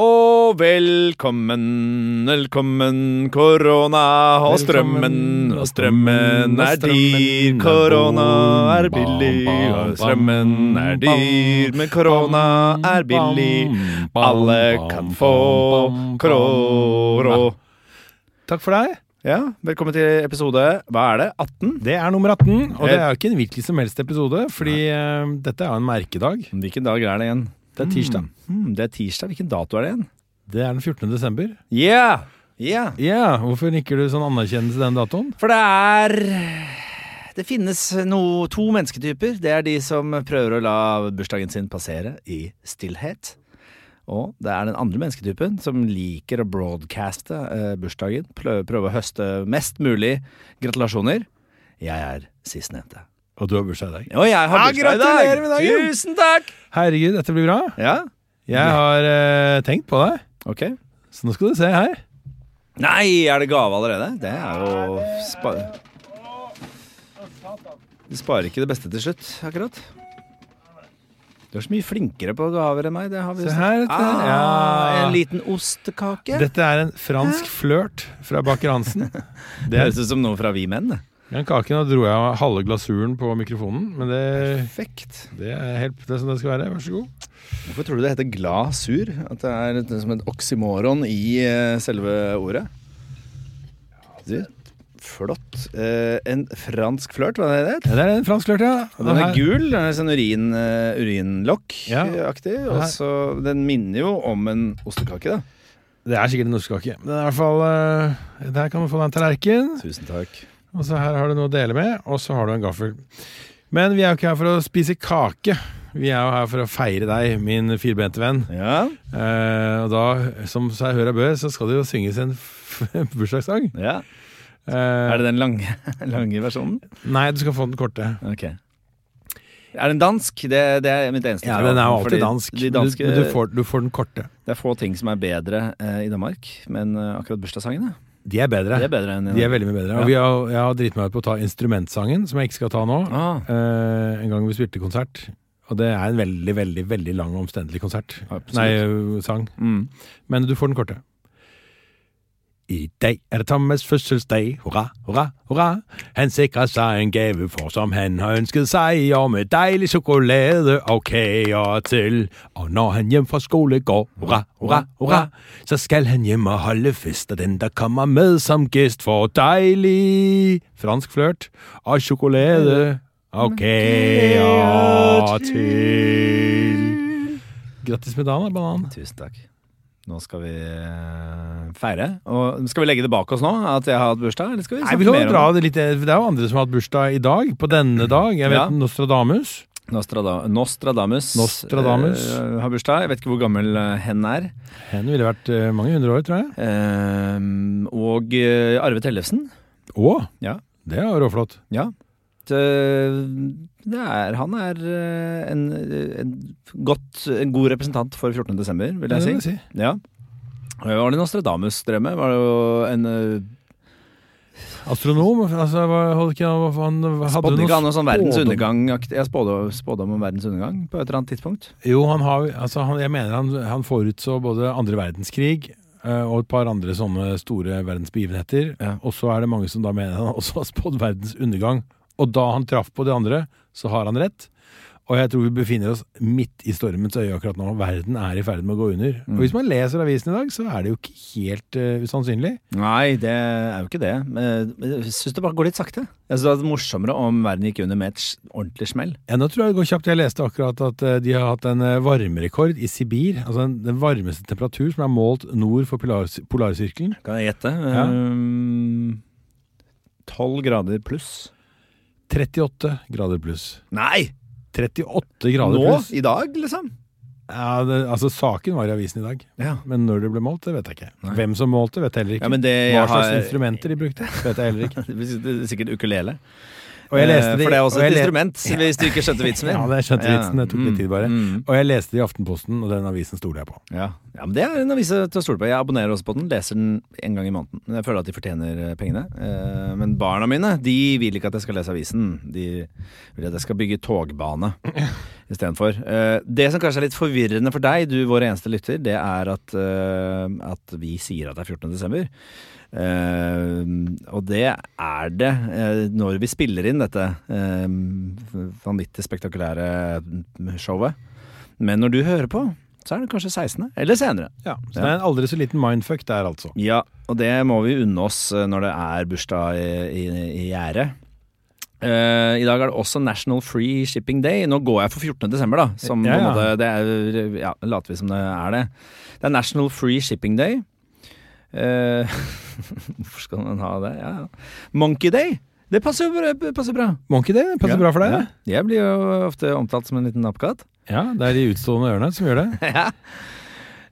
Og velkommen, velkommen, korona og strømmen. Og strømmen er dyr, korona er billig. Og strømmen er dyr, men korona er billig. Alle kan få korona. Takk for deg. Ja, velkommen til episode Hva er det? 18? Det er nummer 18, og det er jo ikke en hvilken som helst episode, fordi uh, dette er jo en merkedag. Hvilken dag er det igjen? Det er tirsdag. Mm, det er tirsdag. Hvilken dato er det igjen? Det er den 14. desember. Yeah! Yeah. Ja, hvorfor nikker du sånn anerkjennelse den datoen? For det er Det finnes no, to mennesketyper. Det er de som prøver å la bursdagen sin passere i stillhet. Og det er den andre mennesketypen som liker å broadcaste eh, bursdagen. Prøve, prøve å høste mest mulig gratulasjoner. Jeg er sistnevnte. Og du har bursdag i dag. Og jeg har bursdag i gratulerer med dagen! Tusen takk! Herregud, dette blir bra. Ja, Jeg har eh, tenkt på deg, ok. så nå skal du se her. Nei, er det gave allerede? Det er jo spa Du sparer ikke det beste til slutt, akkurat. Du er så mye flinkere på gaver enn meg. Det har vi Se her, snakket- dette. ah, Ja. En liten ostekake. Dette er en fransk flørt fra baker Hansen. Det høres ut som noe fra Vi Menn. det. Den kaken da dro jeg av halve glasuren på mikrofonen, men det, Perfekt. det er helt det som det skal være. Vær så god. Hvorfor tror du det heter glasur? At det er et, som et oksymoron i eh, selve ordet? Du, flott. Eh, en fransk flørt, hva er det det? Ja, det er en fransk flørt, ja. Og den er gul. Den er sånn urin, Ja. urinlokk-aktig. Og så Den minner jo om en ostekake, da. Det er sikkert en ostekake. Men i hvert fall eh, Der kan du få deg en tallerken. Tusen takk. Og så her har du noe å dele med, og så har du en gaffel. Men vi er jo ikke her for å spise kake. Vi er jo her for å feire deg, min firbente venn. Ja, Eh, og da, som seg hør og bør, så skal det jo synges en bursdagssang. ja. Eh, Er det den lange, lange versjonen? Nei, du skal få den korte. Ok. Er den dansk? Det, det er mitt eneste Ja, den er jo fordi alltid dansk. Danske, men du, får, du får den korte. Det er få ting som er bedre eh, i Danmark, men eh, akkurat bursdagssangene De er bedre. De er bedre enn De er veldig mye bedre. Ja. Og vi har, jeg har driti meg ut på å ta instrumentsangen, som jeg ikke skal ta nå. ah, Eh, en gang vi spilte konsert. Og det er en veldig, veldig veldig lang og omstendelig konsert. Absolutt. Nei, sang. mm. Men du får den korte. I dag er det Thomas' fødselsdag, hurra, hurra, hurra. Han sikrer seg en gave for som han har ønsket seg, og med deilig sjokolade og kaker til. Og når han hjem fra skole går, hurra, hurra, hurra, så skal han hjem og holde fest, og den der kommer med som gæst får deilig fransk flørt og sjokolade og kaker til. Grattis med dagen, da, banan. Tusen takk. Nå skal vi eh, feire. Og skal vi legge det bak oss nå, at jeg har hatt bursdag? Eller skal vi Nei, vi kan dra det litt Det er jo andre som har hatt bursdag i dag, på denne dag. Jeg vet Ja. Nostradamus. Nostrada Nostradamus, Nostradamus. Uh, har bursdag. Jeg vet ikke hvor gammel eh, hen er. Hen ville vært eh, mange hundre år, tror jeg. Uh, og eh, Arve Tellefsen. Å! Ja. Det er råflott. Ja. Det er, han er eh, en, en, godt, en god representant for 14. desember, vil Det jeg vil si. jeg si. Ja. Var det Nostradamus drømme? Var det jo en eh, Astronom? Altså, holdt ikke han, Spådde ikke han noe sånn verdens undergang-aktig Jeg spådde, spådde om verdens undergang på et eller annet tidspunkt. Jo, han har altså, han, Jeg mener han, han forutså både andre verdenskrig eh, og et par andre sånne store verdensbegivenheter. Ja. Og så er det mange som da mener han også har spådd verdens undergang. Og da han traff på de andre, så har han rett. Og jeg tror vi befinner oss midt i stormens øye akkurat nå. Verden er i ferd med å gå under. Mm. Og hvis man leser avisen i dag, så er det jo ikke helt uh, usannsynlig. Nei, det er jo ikke det. Men jeg syns det bare går litt sakte. Jeg synes det hadde vært morsommere om verden gikk under med et ordentlig smell. Ja, nå tror jeg det går kjapt. Jeg leste akkurat at eh, de har hatt en eh, varmerekord i Sibir. Altså en, den varmeste temperatur som er målt nord for polar polarsirkelen. Kan jeg gjette? Ja. Tolv grader pluss. 38 grader pluss. Nei! 38 grader Nå? pluss. I dag, liksom? Ja, det, altså Saken var i avisen i dag, Ja. men når det ble målt, det vet jeg ikke. Nei. Hvem som målte, vet jeg heller ikke. ja men det Hva slags har instrumenter de brukte, vet jeg heller ikke. Det er sikkert ukulele. Og jeg leste Eh, de- For det er også og et le- instrument, hvis du ikke skjønte vitsen min. Ja, det skjønte vitsen. Det tok litt tid bare. Mm. Og jeg leste det i Aftenposten, og den avisen stoler jeg på. Ja. ja, men det er en avis til å stole på. Jeg abonnerer også på den, leser den en gang i måneden. Men Jeg føler at de fortjener eh, pengene. Eh, Men barna mine de vil ikke at jeg skal lese avisen. De vil at jeg skal bygge togbane istedenfor. Det som kanskje er litt forvirrende for deg, du vår eneste lytter, det er at, at vi sier at det er 14. desember. Eh, og det er det eh, når vi spiller inn dette eh, vanvittig spektakulære showet. Men når du hører på, så er det kanskje 16., eller senere. Ja, Så det er en aldri så liten mindfuck der, altså. Ja, og det må vi unne oss når det er bursdag i, i, i gjære. Uh, I dag er det også National Free Shipping Day. Nå går jeg for 14. desember, da. Som Ja, ja. måte, det er, ja, later vi som det er det. Det er National Free Shipping Day. Eh, Hvorfor skal man ha det? Ja. Monkey Day. Det passer jo bra. Passer bra. Monkey Day passer Ja, bra for deg, ja. Jeg blir jo ofte omtalt som en liten nappkatt. Ja, det er de utstående ørene som gjør det. ja.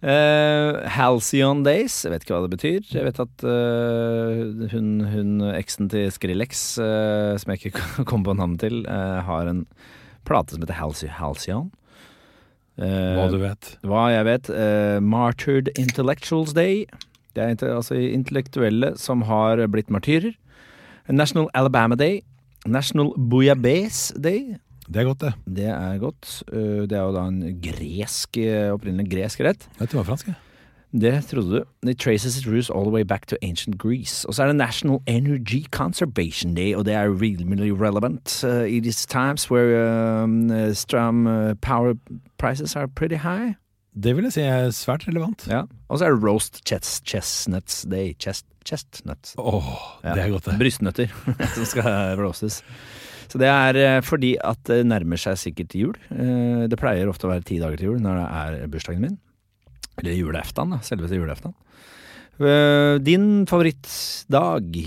Uh, Halcyon Days, jeg vet ikke hva det betyr. Jeg vet at uh, hun, hun eksen til Skrillex, uh, som jeg ikke kom på navnet til, har en plate som heter Halcy Halcyon. Hva du vet. hva jeg vet. Martyred Intellectuals Day. Det er altså intellektuelle som har blitt martyrer. National Alabama Day. National Bouillabaisse Day. Det er godt, det. Det er godt. Eh, Det er jo da en gresk, eh, opprinnelig gresk rett. Vet du hva fransk? Det trodde du. It traces its roots all the way back to ancient Greece. Og så er det National Energy Conservation Day, og det er really relevant uh, in these times where um, stram power prices are pretty high. Det vil jeg si er svært relevant. Ja. Og så er det Roast chest, Chestnuts Day. Chest, chestnuts. Åh, det er godt, det. Brystnøtter som skal roastes. Så det er eh, fordi at det nærmer seg sikkert jul. Eh, Det pleier ofte å være ti dager til jul når det er bursdagen min. Eller julaften, da. Selveste julaften. Eh, Din favorittdag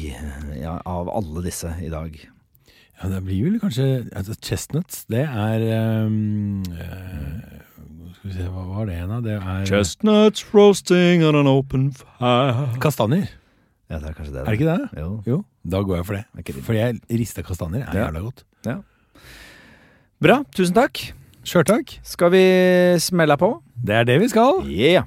ja, av alle disse i dag? Ja, det blir vel kanskje altså, Chestnuts, det er um, eh, Skal vi se, hva var det igjen, da? Det er Chestnuts roasting on an open fire. kastanjer. Ja, det er kanskje det. Er det ikke det? Jo. Jo, da går jeg for det. det. Fordi jeg rista kastanjer er Ja. jævla godt. Bra, tusen takk. Sjøl takk. Skal vi smelle på? Det er det vi skal. Yeah.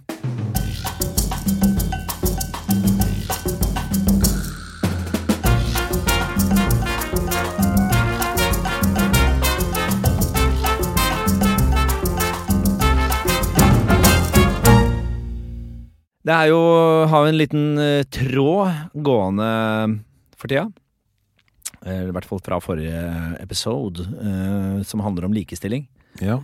Det er jo har vi en liten uh, tråd gående for tida. Eh, I hvert fall fra forrige episode, uh, som handler om likestilling. Ja.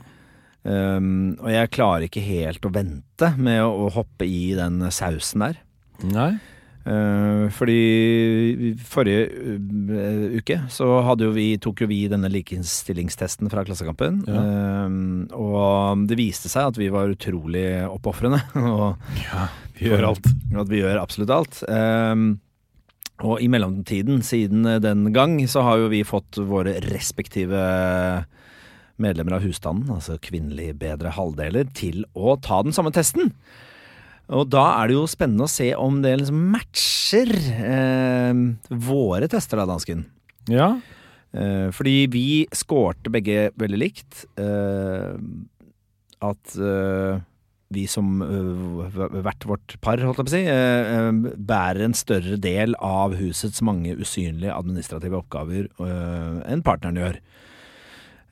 Um, og jeg klarer ikke helt å vente med å, å hoppe i den sausen der. Nei. Uh, fordi forrige uh, uke så jo vi, tok jo vi denne likestillingstesten fra Klassekampen. Ja. Um, og det viste seg at vi var utrolig oppofrende. og Ja, vi gjør alt. at vi gjør absolutt alt. Og i mellomtiden, siden den gang, så har jo vi fått våre respektive medlemmer av husstanden, altså kvinnelige bedre halvdeler, til å ta den samme testen. Og da er det jo spennende å se om det liksom matcher eh, våre tester, da, dansken. Ja. Eh, fordi vi skårte begge veldig likt. Eh, at eh, vi som eh, hvert vårt par, holdt jeg på å si, eh, bærer en større del av husets mange usynlige administrative oppgaver enn partneren gjør.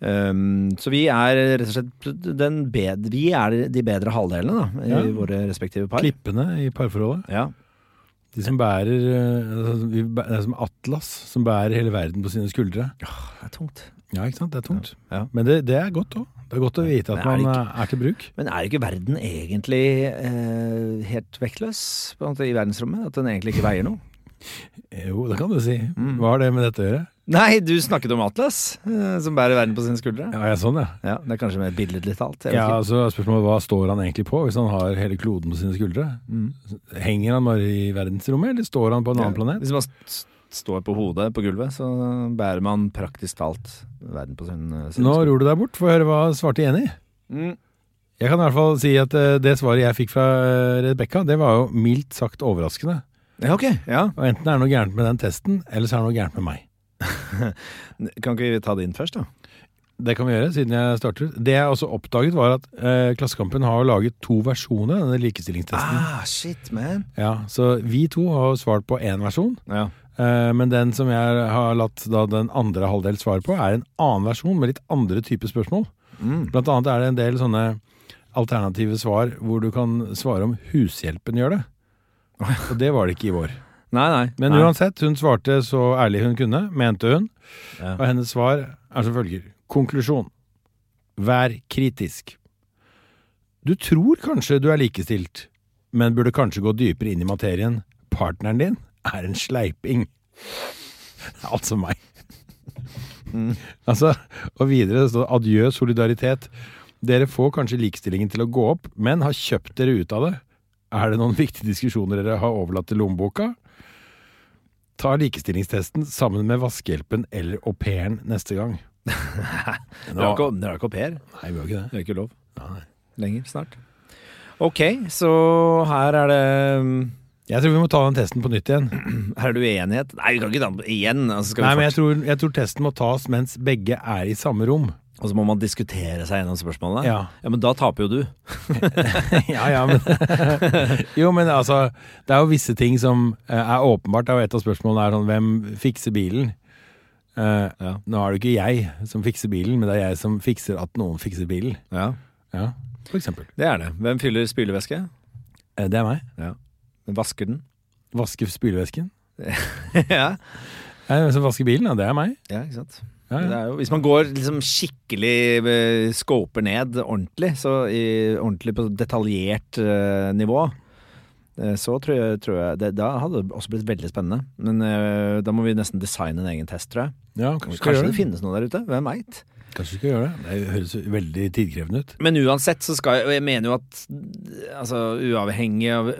Um, så vi er rett og slett den bedre, Vi er de bedre halvdelene, da, i Ja. våre respektive par. Klippene i parforholdet. Ja. De som bærer eh, altså, Det er som Atlas, som bærer hele verden på sine skuldre. Det er tungt. Ja, ikke sant? Det er tungt. Ja. Men det, det er godt òg. Det er godt å vite at er man ikke- eh, er til bruk. Men er ikke verden egentlig eh, helt vektløs måte, i verdensrommet? At den egentlig ikke veier noe? Jo, det kan du si. Mm. Hva har det med dette å gjøre? Nei, du snakket om Atlas, eh, som bærer verden på sine skuldre. Ja, ja sånn, ja. Ja, Det er kanskje mer billedlig talt. jeg Ja, så altså Spørsmålet hva står han egentlig på, hvis han har hele kloden på sine skuldre? Mm. Henger han bare i verdensrommet, eller står han på en annen planet? Hvis man st står på hodet på gulvet, så bærer man praktisk talt verden på sin, Nå skuldre. Nå ror du deg bort. Få høre hva svarte Jenny. Mm. Jeg kan i hvert fall si at eh, det svaret jeg fikk fra eh, Rebekka, det var jo mildt sagt overraskende. Ja, ok. Ja. Og enten er det noe gærent med den testen, eller så er det noe gærent med meg. Kan ikke vi ta det inn først, da? Det kan vi gjøre, siden jeg starter. Det jeg også oppdaget, var at eh, Klassekampen har laget to versjoner av denne likestillingstesten. Ah, shit, man. Ja, Så vi to har svart på én versjon. Ja. Eh, men den som jeg har latt da den andre halvdel svare på, er en annen versjon med litt andre typer spørsmål. Mm. Blant annet er det en del sånne alternative svar hvor du kan svare om hushjelpen gjør det. Og det var det ikke i vår. Nei, nei. Men nei. uansett, hun svarte så ærlig hun kunne, mente hun. Ja. Og hennes svar er som følger. Konklusjon. Vær kritisk. Du tror kanskje du er likestilt, men burde kanskje gå dypere inn i materien. Partneren din er en sleiping. Altså meg. Altså, og videre står det adjø solidaritet. Dere får kanskje likestillingen til å gå opp, men har kjøpt dere ut av det. Er det noen viktige diskusjoner dere har overlatt til lommeboka? Ta likestillingstesten sammen med vaskehjelpen eller au pairen neste gang. Dere er ikke, dere ikke au pair. Nei, vi har ikke det. Det er ikke lov Nei. lenger snart. Ok, så her er det Jeg tror vi må ta den testen på nytt igjen. Her er det uenighet. Nei, vi kan ikke ta den igjen. Altså, skal vi Nei, men jeg tror, jeg tror testen må tas mens begge er i samme rom. Og så må man diskutere seg gjennom spørsmålene. Ja. ja, Men da taper jo du. ja, ja, men Jo, men altså Det er jo visse ting som eh, er åpenbart. Det er jo Et av spørsmålene er sånn Hvem fikser bilen? Uh, Ja. Nå er det ikke jeg som fikser bilen, men det er jeg som fikser at noen fikser bilen. Ja, Ja, for eksempel. Det er det. Hvem fyller spylevæske? Uh, det er meg. Hvem vasker den? Vasker spylevesken. ja. Hvem som vasker bilen? Ja, det er meg. ja, ikke sant. Jo, hvis man går liksom skikkelig eh, scoper ned ordentlig, så i, ordentlig på detaljert uh, nivå, eh, så tror jeg, tror jeg det, Da hadde det også blitt veldig spennende. Men uh, da må vi nesten designe en egen test, tror jeg. ja kanskje, Kanskje det det. finnes noe der ute? Hvem veit? Kanskje du skal gjøre det. Det høres veldig tidkrevende ut. Men uansett så skal jeg Og jeg mener jo at altså, uavhengig av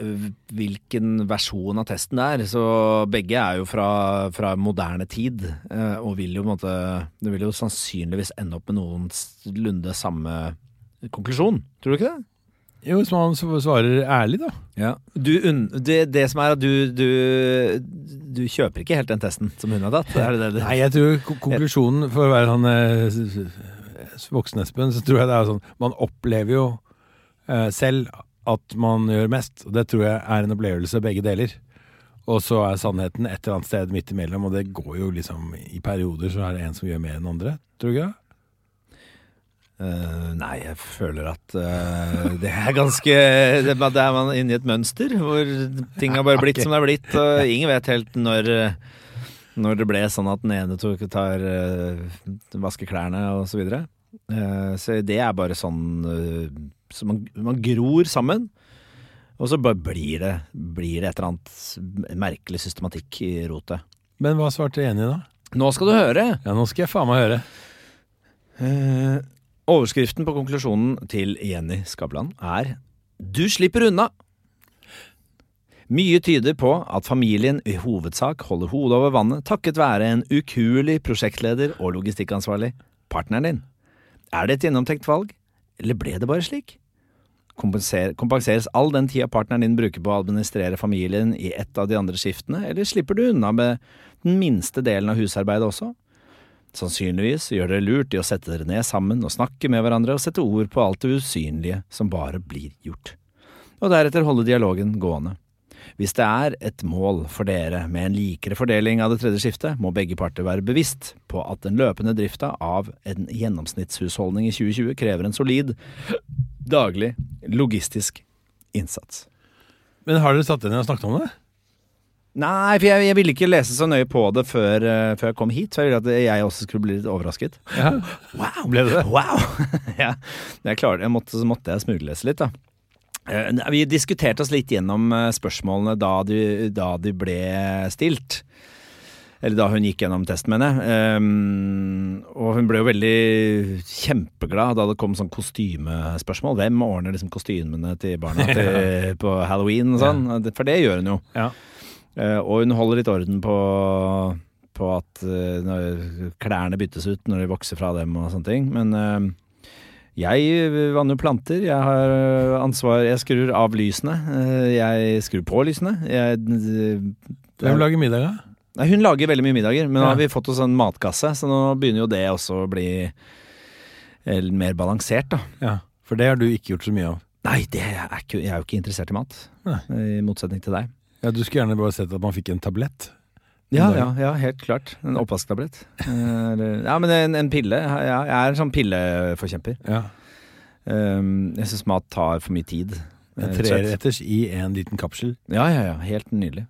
hvilken versjon av testen det er, så begge er jo fra, fra moderne tid, eh, og vil jo på en måte Det vil jo sannsynligvis ende opp med noenlunde samme konklusjon. Tror du ikke det? Jo, hvis man svarer ærlig, da. Ja. Du, det, det som er at du, du Du kjøper ikke helt den testen som hun har tatt? Det det Nei, jeg tror konklusjonen, for å være sånn eh, s- s- voksen Espen, så tror jeg det er sånn Man opplever jo eh, selv at man gjør mest, og det tror jeg er en opplevelse begge deler. Og så er sannheten et eller annet sted midt imellom, og det går jo liksom I perioder så er det en som gjør mer enn andre. Tror du Eh, nei, jeg føler at uh, det er ganske det, er- Det er man inne i et mønster hvor ting har bare blitt som det har blitt, og ingen vet helt når når det ble sånn at den ene tok, tar uh, vasker klærne og så videre. Så det er bare sånn så man, man gror sammen. Og så bare blir det, blir det et eller annet merkelig systematikk i rotet. Men hva svarte Jenny, da? Nå skal du høre! Ja, nå skal jeg faen meg høre. Eh, overskriften på konklusjonen til Jenny Skavlan er Du slipper unna! Mye tyder på at familien i hovedsak holder hodet over vannet takket være en ukuelig prosjektleder og logistikkansvarlig, partneren din. Er det et gjennomtenkt valg, eller ble det bare slik? Kompenser, kompenseres all den tida partneren din bruker på å administrere familien i ett av de andre skiftene, eller slipper du unna med den minste delen av husarbeidet også? Sannsynligvis gjør dere lurt i å sette dere ned sammen og snakke med hverandre og sette ord på alt det usynlige som bare blir gjort. Og deretter holde dialogen gående. Hvis det er et mål for dere med en likere fordeling av det tredje skiftet, må begge parter være bevisst på at den løpende drifta av en gjennomsnittshusholdning i 2020 krever en solid, daglig, logistisk innsats. Men har dere satt dere ned og snakket om det? Nei, for jeg, jeg ville ikke lese så nøye på det før, uh, før jeg kom hit, så jeg ville at jeg også skulle bli litt overrasket. Ja. Wow! Ble det det? Wow! ja, jeg klarte, jeg måtte, så måtte jeg smuglese litt, da. Uh, Vi diskuterte oss litt gjennom eh, spørsmålene da de, da de ble stilt. Eller da hun gikk gjennom testen, mener jeg. Um, og hun ble jo veldig kjempeglad da det kom sånn kostymespørsmål. Hvem ordner liksom kostymene til barna til, på halloween og sånn? For det gjør hun jo. Ja. Eh, og hun holder litt orden på, på at eh, klærne byttes ut når de vokser fra dem og sånne ting. Men eh, jeg vanner jo planter. Jeg har ansvar Jeg skrur av lysene. Jeg skrur på lysene. Jeg, Hvem lager middag, da? Nei, hun lager veldig mye middager, men nå har vi fått oss en matkasse, så nå begynner jo det også å bli mer balansert, da. Ja, For det har du ikke gjort så mye av. Nei, det er ikke, jeg er jo ikke interessert i mat, Nei. i motsetning til deg. Ja, Du skulle gjerne bare sett at man fikk en tablett. Ja, ja, ja, helt klart. En oppvasktablett. Eh, ja, men en, en pille. Ja, jeg er en sånn pilleforkjemper. Ja. Um, jeg syns mat tar for mye tid. eh, rett. Treretters i en liten kapsel. Ja, ja, ja. Helt nydelig.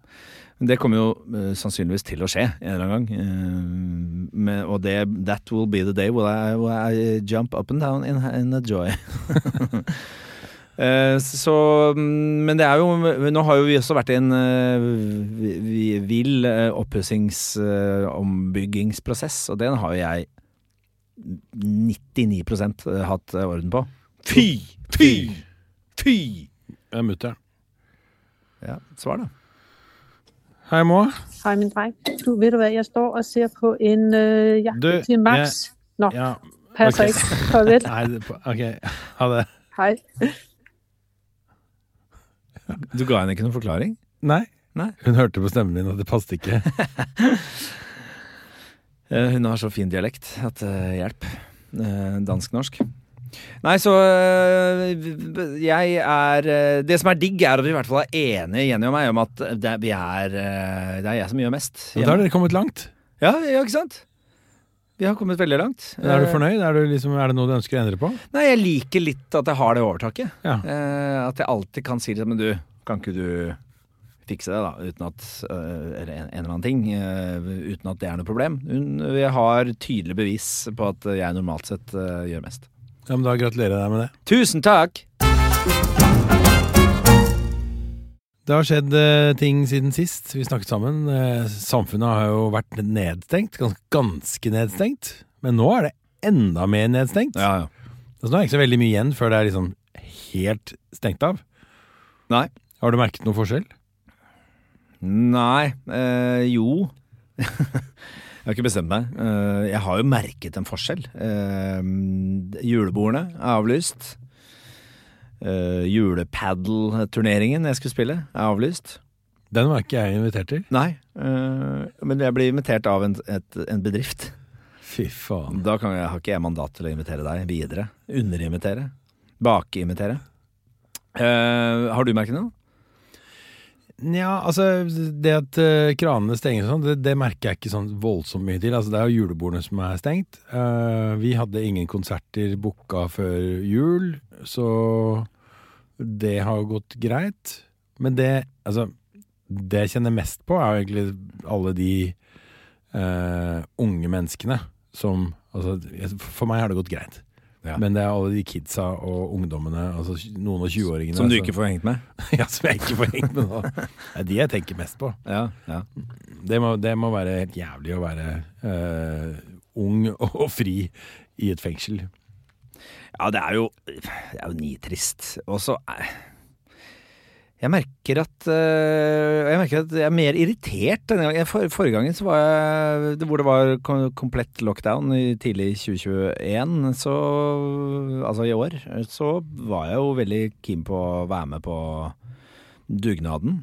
Det kommer jo uh, sannsynligvis til å skje en eller annen gang. Uh, med, og det, that will be the day where I, where I jump up and down in, in a joy. Eh, så, mm, men det er jo Nå har jo vi også vært i en eh, vi- vi- vill uh, oppussings-ombyggingsprosess, og den har jo jeg 99 hatt eh, orden på. Fy! Fy! Fy! Ja, Mutter'n. Ja, svar, da. Hei, Moa. Hei, min dreng. Du vet du hva, jeg står og ser på en uh, jakke Du, til Max. Nå, Ja, passer ok. ikke. Farvel. Nei, det- ok. Ha det. Hej. Du ga henne ikke noen forklaring? Nei. Nei. Hun hørte på stemmen min og det passet ikke. Eh, Hun har så fin dialekt at uh, hjelp. Uh, Dansk-norsk. Nei, så uh, jeg er Det som er digg, er at vi i hvert fall er enige, Jenny og meg, om at det, vi er Det er jeg som gjør mest. Da har dere kommet langt. Ja, ja, ikke sant? Vi har kommet veldig langt. Er du Eh, fornøyd? Er, du liksom, er det noe du ønsker å endre på? Nei, jeg liker litt at jeg har det overtaket. Ja. Eh, at jeg alltid kan si det, men du, kan ikke du fikse det, da, uten at eh, Eller en, en eller annen ting, Uh, uten at det er noe problem. Jeg har tydelig bevis på at jeg normalt sett uh, gjør mest. Ja, men Da gratulerer jeg deg med det. Tusen takk! Det har skjedd eh, ting siden sist vi snakket sammen. Eh, samfunnet har jo vært nedstengt, ganske, nedstengt. Men nå er det enda mer nedstengt. Ja, ja. Altså, nå er det ikke så veldig mye igjen før det er liksom helt stengt av. Nei. Har du merket noe forskjell? Nei, eh, jo. jeg har ikke bestemt meg. Eh, jeg har jo merket en forskjell. Eh, julebordene er avlyst. Uh, Julepadel-turneringen jeg skulle spille, er avlyst. Den var ikke jeg invitert til. Nei, uh, men jeg blir invitert av en, et, en bedrift. Fy faen. Da kan jeg, har ikke jeg mandat til å invitere deg videre. Underinvitere. Bakeinvitere. Uh, har du merket noe? Nja, altså Det at uh, kranene stenger sånn, det, det merker jeg ikke sånn voldsomt mye til. Altså Det er jo julebordene som er stengt. Uh, vi hadde ingen konserter booka før jul, så det har gått greit. Men det Altså, det jeg kjenner mest på, er jo egentlig alle de uh, unge menneskene som Altså, for meg har det gått greit. Ja. Men det er alle de kidsa og ungdommene, altså noen og 20-åringene Som du ikke får hengt med? ja, som jeg ikke får hengt med nå. Det er de jeg tenker mest på. Ja, ja. Det må, det må være helt jævlig å være eh, ung og fri i et fengsel. Ja, det er jo, det er jo nitrist. Og så eh, Jeg merker at eh, Jeg merker at jeg er mer irritert denne gangen. For, forrige gangen så var jeg Hvor det var komplett lockdown i tidlig 2021, så Altså i år, så var jeg jo veldig keen på å være med på dugnaden.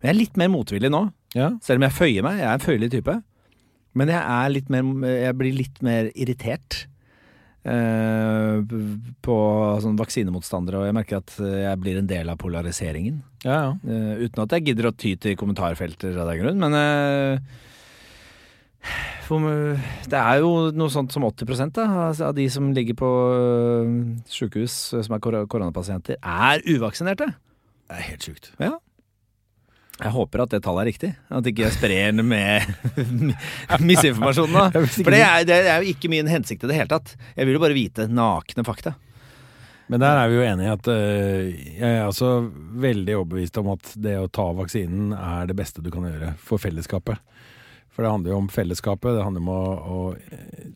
Men jeg er litt mer motvillig nå. Ja, Selv om jeg føyer meg. Jeg er en føyelig type. Men jeg, er litt mer, jeg blir litt mer irritert eh, på sånn vaksinemotstandere, og jeg merker at jeg blir en del av polariseringen. ja. ja. Eh, uten at jeg gidder å ty til kommentarfelter av den grunn, men eh, for, det er jo noe sånt som 80 da, altså, av de som ligger på øh, sykehus som er kor koronapasienter, er uvaksinerte. Det er helt sjukt. Ja. Jeg håper at det tallet er riktig. At ikke jeg sprer den med misinformasjon. da. For det er, det er jo ikke min hensikt i det hele tatt. Jeg vil jo bare vite nakne fakta. Men der er vi jo enige at eh, jeg er altså veldig overbevist om at det å ta vaksinen er det beste du kan gjøre for fellesskapet. For det handler jo om fellesskapet. Det handler om å, å eh,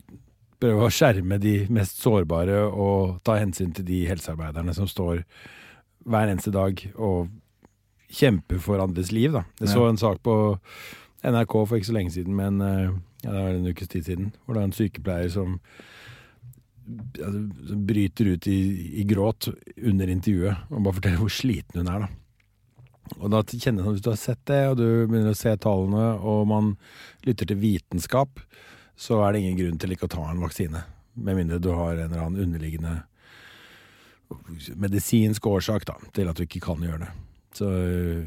prøve å skjerme de mest sårbare og ta hensyn til de helsearbeiderne som står hver eneste dag og kjemper for andres liv. Da. Jeg så en sak på NRK for ikke så lenge siden, men eh, ja, det var en ukes tid siden, hvor det er en sykepleier som som bryter ut i, i gråt under intervjuet og bare forteller hvor sliten hun er. da. Og da kjenner jeg sånn, Hvis du har sett det, og du begynner å se tallene, og man lytter til vitenskap, så er det ingen grunn til ikke å ta en vaksine. Med mindre du har en eller annen underliggende medisinsk årsak da, til at du ikke kan gjøre det. Så øh,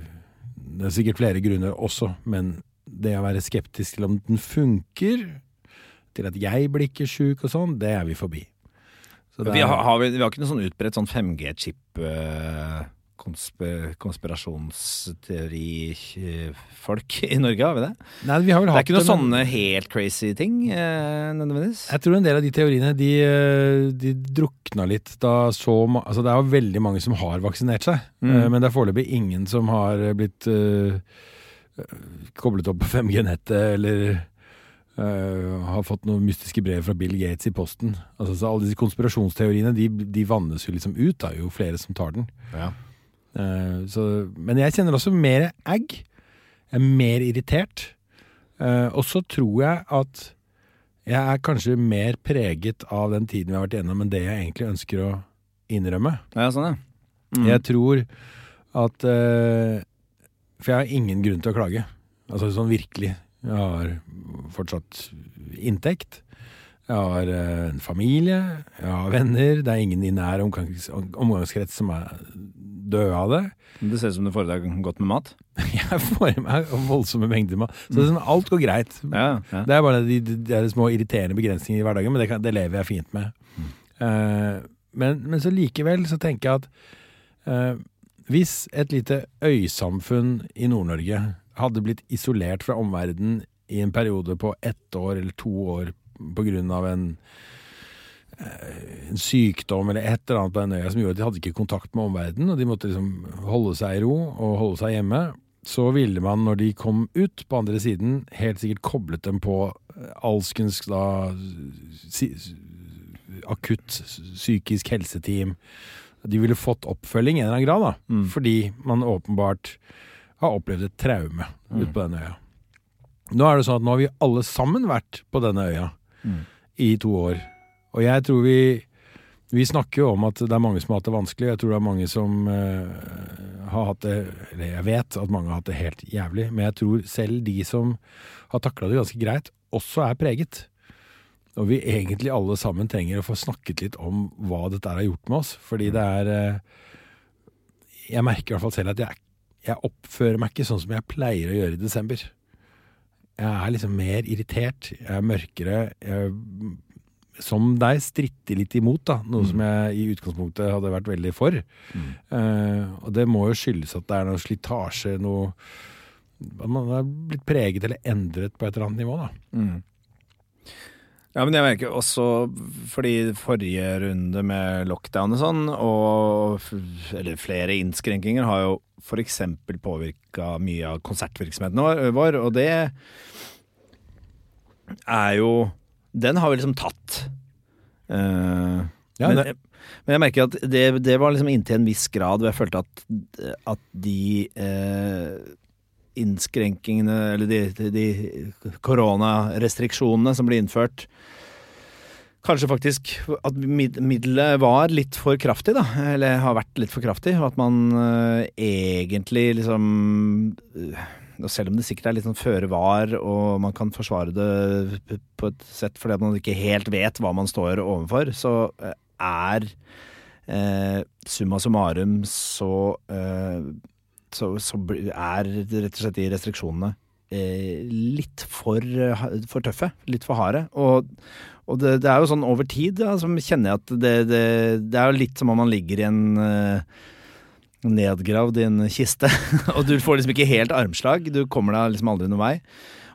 det er sikkert flere grunner også, men det å være skeptisk til om den funker, til at jeg blir ikke sjuk og sånn, det er vi forbi. Så det Vi er- har, har, vi, vi har ikke noe sånn utbredt sånn 5G-chip eh, konsp konspirasjonsteori-folk i Norge, har vi det? Nei, vi har vel Det er ikke noen sånne helt crazy ting, eh, nødvendigvis. Jeg tror en del av de teoriene de, eh, de drukna litt da så Altså det er jo veldig mange som har vaksinert seg, Mm. eh, men det er foreløpig ingen som har blitt uh, koblet opp på 5G-nettet eller Uh, har fått noen mystiske brev fra Bill Gates i posten. Altså så Alle disse konspirasjonsteoriene de, de vannes jo liksom ut, da, jo flere som tar den. Ja. Eh, så, men jeg kjenner også mer egg. Jeg er mer irritert. Eh, og så tror jeg at jeg er kanskje mer preget av den tiden vi har vært igjennom, enn det jeg egentlig ønsker å innrømme. ja, sånn ja. Mm. Jeg tror at eh, For jeg har ingen grunn til å klage. Altså sånn virkelig. Jeg har fortsatt inntekt. Jeg har en familie. Jeg har venner. Det er ingen i nær omgangs omgangskrets som er døde av det. Det ser ut som du får deg godt med mat. Jeg får i meg voldsomme mengder mat. Så det er sånn, alt går greit. Ja, ja. Det er bare de, de, de små irriterende begrensninger i hverdagen, men det, kan, det lever jeg fint med. Eh, men, men så likevel så tenker jeg at uh, hvis et lite øysamfunn i Nord-Norge hadde blitt isolert fra omverdenen i en periode på ett år eller to år på grunn av en, en sykdom eller et eller annet på den øya som gjorde at de hadde ikke kontakt med omverdenen, og de måtte liksom holde seg i ro og holde seg hjemme, så ville man, når de kom ut på andre siden, helt sikkert koblet dem på eh, alskens da si, akutt psykisk helseteam. De ville fått oppfølging i en eller annen grad, da. Mm. Fordi man åpenbart har opplevd et traume Mm. ute på denne øya. Nå er det sånn at nå har vi alle sammen vært på denne øya Mm. i to år. Og jeg tror vi Vi snakker jo om at det er mange som har hatt det vanskelig. Jeg tror det er mange som uh, har hatt det Eller jeg vet at mange har hatt det helt jævlig. Men jeg tror selv de som har takla det ganske greit, også er preget. Og vi egentlig alle sammen trenger å få snakket litt om hva dette har gjort med oss. Fordi det er uh, Jeg merker i hvert fall selv at jeg, jeg oppfører meg ikke sånn som jeg pleier å gjøre i desember. Jeg er liksom mer irritert, jeg er mørkere. Jeg, som deg, stritter litt imot, da. Noe som jeg i utgangspunktet hadde vært veldig for. Eh, og det må jo skyldes at det er noe slitasje, noe At man er blitt preget eller endret på et eller annet nivå, da. Mm. Ja, men jeg merker også fordi forrige runde med lockdown og sånn, og eller flere innskrenkinger, har jo f.eks. påvirka mye av konsertvirksomheten vår, og det er jo Den har vi liksom tatt. Uh, Ja, men, men jeg merker at det, det var liksom inntil en viss grad hvor jeg følte at, at de uh, innskrenkingene, eller de, de, koronarestriksjonene som ble innført Kanskje faktisk at mid- middelet var litt for kraftig, da. Eller har vært litt for kraftig. Og at man uh, egentlig liksom eh, og Selv om det sikkert er litt sånn føre var, og man kan forsvare det på et sett fordi man ikke helt vet hva man står overfor, så eh, er eh, summa summarum så, eh, så Så er rett og slett de restriksjonene eh, litt for, for tøffe. Litt for harde. Og, og det, det er jo sånn over tid, da, som kjenner jeg at det, det, det er jo litt som om man ligger i en eh, nedgravd i en kiste, og du får liksom ikke helt armslag. Du kommer deg liksom aldri noen vei.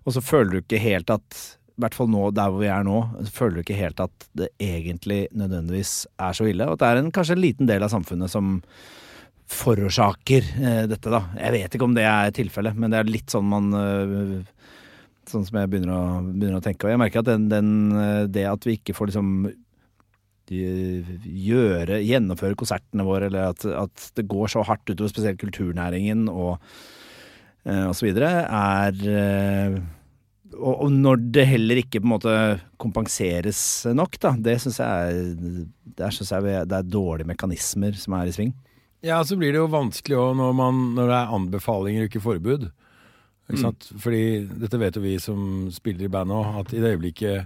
Og så føler du ikke helt at i hvert fall nå, der hvor vi er nå, føler du ikke helt at det egentlig nødvendigvis er så ille. Og at det er en, kanskje en liten del av samfunnet som forårsaker eh, dette, da. Jeg vet ikke om det er tilfellet, men det er litt sånn man øh, Sånn som jeg begynner å, begynner å tenke. Og jeg merker at den, den, eh, det at vi ikke får liksom gjøre, gjennomføre konsertene våre, eller at, at det går så hardt utover spesielt kulturnæringen og, eh, og så videre, er eh, og, og når det heller ikke på en måte kompenseres nok, da, det syns jeg, er- der synes jeg det er dårlige mekanismer som er i sving. Ja, så blir det jo vanskelig òg når, man- når det er anbefalinger og ikke forbud. Ikke sant? Fordi dette vet jo vi som spiller i band òg, at i det øyeblikket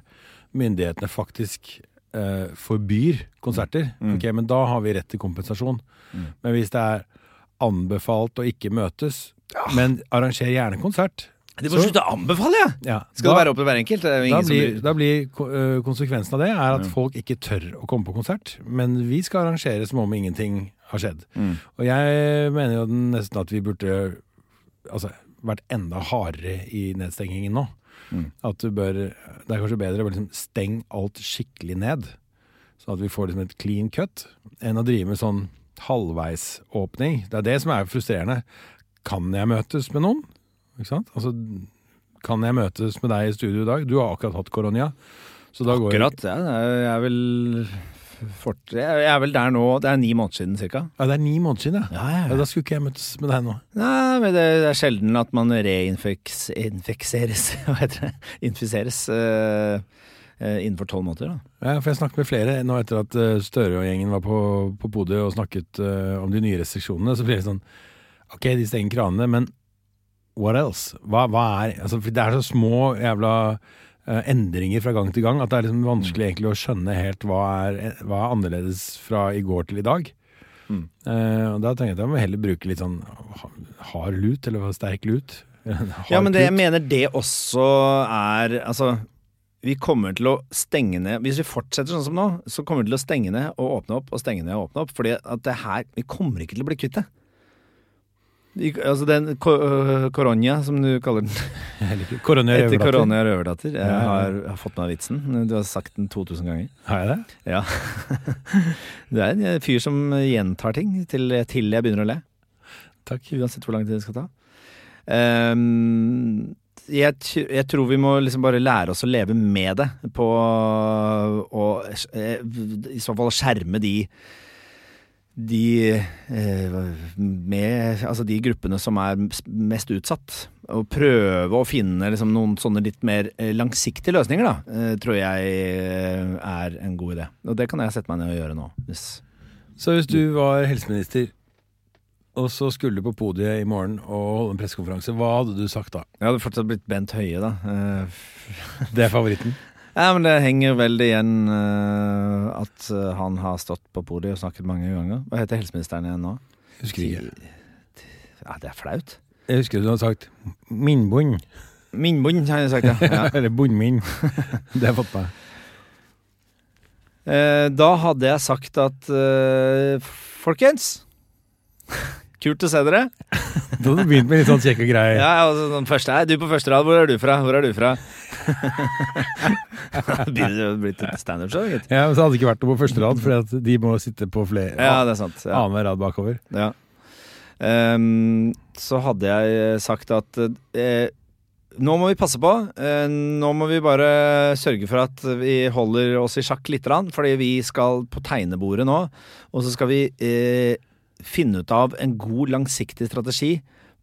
myndighetene faktisk eh, forbyr konserter, ok, men da har vi rett til kompensasjon. Men hvis det er anbefalt å ikke møtes, men arranger gjerne konsert De må slutte å anbefale, ja! ja, Skal da- det være opp til hver enkelt? Det da blir, da blir konsekvensen av det er at folk ikke tør å komme på konsert. Men vi skal arrangere som om ingenting har skjedd. Mm. Og jeg mener jo nesten at vi burde altså, vært enda hardere i nedstengingen nå. Mm. At du bør Det er kanskje bedre å liksom stenge alt skikkelig ned. Sånn at vi får liksom et clean cut, enn å drive med sånn halvveisåpning. Det er det som er frustrerende. Kan jeg møtes med noen? Ikke sant? Altså, kan jeg møtes med deg i studio i dag? Du har akkurat hatt går Akkurat, ja. er- Jeg er vel fort, Jeg er vel der nå Det er ni måneder siden, cirka. Ja, det er ni måneder siden, ja. Ja, ja. Da skulle ikke jeg møtes med deg nå. Nei, men det, er sjelden at man reinfekseres Hva heter det? Infiseres Uh, innenfor tolv måneder, da. Ja, for jeg snakket med flere nå etter at eh, Støre og gjengen var på, på Bodø og snakket uh, om de nye restriksjonene. Så blir det sånn Ok, de stenger kranene, men what else? Hva, hva er altså, for Det er så små jævla endringer fra gang til gang at det er liksom vanskelig egentlig å skjønne helt hva er, hva er annerledes fra i går til i dag. Mm. Uh, Da tenkte jeg at jeg må heller bruke litt sånn hard lut, eller sterk lut. Ja, men det, jeg mener det også er Altså, vi kommer til å stenge ned Hvis vi fortsetter sånn som nå, så kommer vi til å stenge ned og åpne opp og stenge ned og åpne opp. Fordi at det her Vi kommer ikke til å bli kvitt det. Altså den ko- øh, koronia, som du kaller den. Koronia Røverdatter. Etter Koronia røverdatter. Jeg har, jeg har fått med meg vitsen. Du har sagt den 2000 ganger. Har jeg det? Ja. Du er en fyr som gjentar ting til, til jeg begynner å le. Takk. Uansett hvor lang tid det skal ta. Um, jeg, jeg tror vi må liksom bare lære oss å leve med det. På å eh, i så fall skjerme de de eh, med Altså de gruppene som er mest utsatt. Og prøve å finne liksom noen sånne litt mer eh, langsiktige løsninger, da, eh, tror jeg er en god idé. Og det kan jeg sette meg ned og gjøre nå. Hvis Så hvis du var helseminister, og så skulle du på podiet i morgen og holde en pressekonferanse, hva hadde du sagt da? jeg hadde fortsatt blitt Bent Høie, da. Det er favoritten. Ja, men det henger veldig igjen uh, at eh, han har stått på podiet og snakket mange ganger. Hva heter helseministeren igjen nå? Husker ikke. Ja, det er flaut. Jeg husker du har sagt 'minnbund'. Minbund, har jeg sagt, ja. ja. Eller 'bondminn'. Det har jeg fått. Eh, da hadde jeg sagt at uh, Folkens! Kult å se dere. Du hadde begynt med litt sånn kjekke greier. Ja, altså, den første er Du på første rad, hvor er du fra? Hvor er du fra? Begynner det å bli et standup-show, gitt. Ja, men så hadde det ikke vært noe på første rad, for de må sitte på flere Ja, det er sant. Ja. annenhver rad bakover. Ja. Um, så hadde jeg sagt at eh, nå må vi passe på. Eh, nå må vi bare sørge for at vi holder oss i sjakk litt, grann, fordi vi skal på tegnebordet nå. Og så skal vi eh, finne ut av en god, langsiktig strategi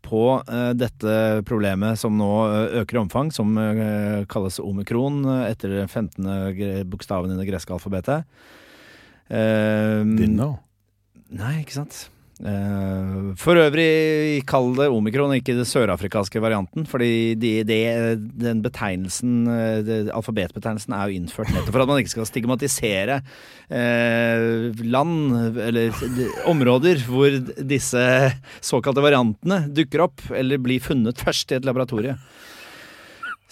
på eh, dette problemet som nå eh, øker i omfang, som eh, kalles omikron etter den 15. bokstaven i det greske alfabetet. Didn't know. Nei, ikke sant. Eh, for øvrig, kall det omikron, ikke den sørafrikanske varianten. Fordi de, de, den betegnelsen, de, alfabetbetegnelsen, er jo innført nettopp for at man ikke skal stigmatisere eh, land eller de, områder hvor disse såkalte variantene dukker opp, eller blir funnet først i et laboratorie.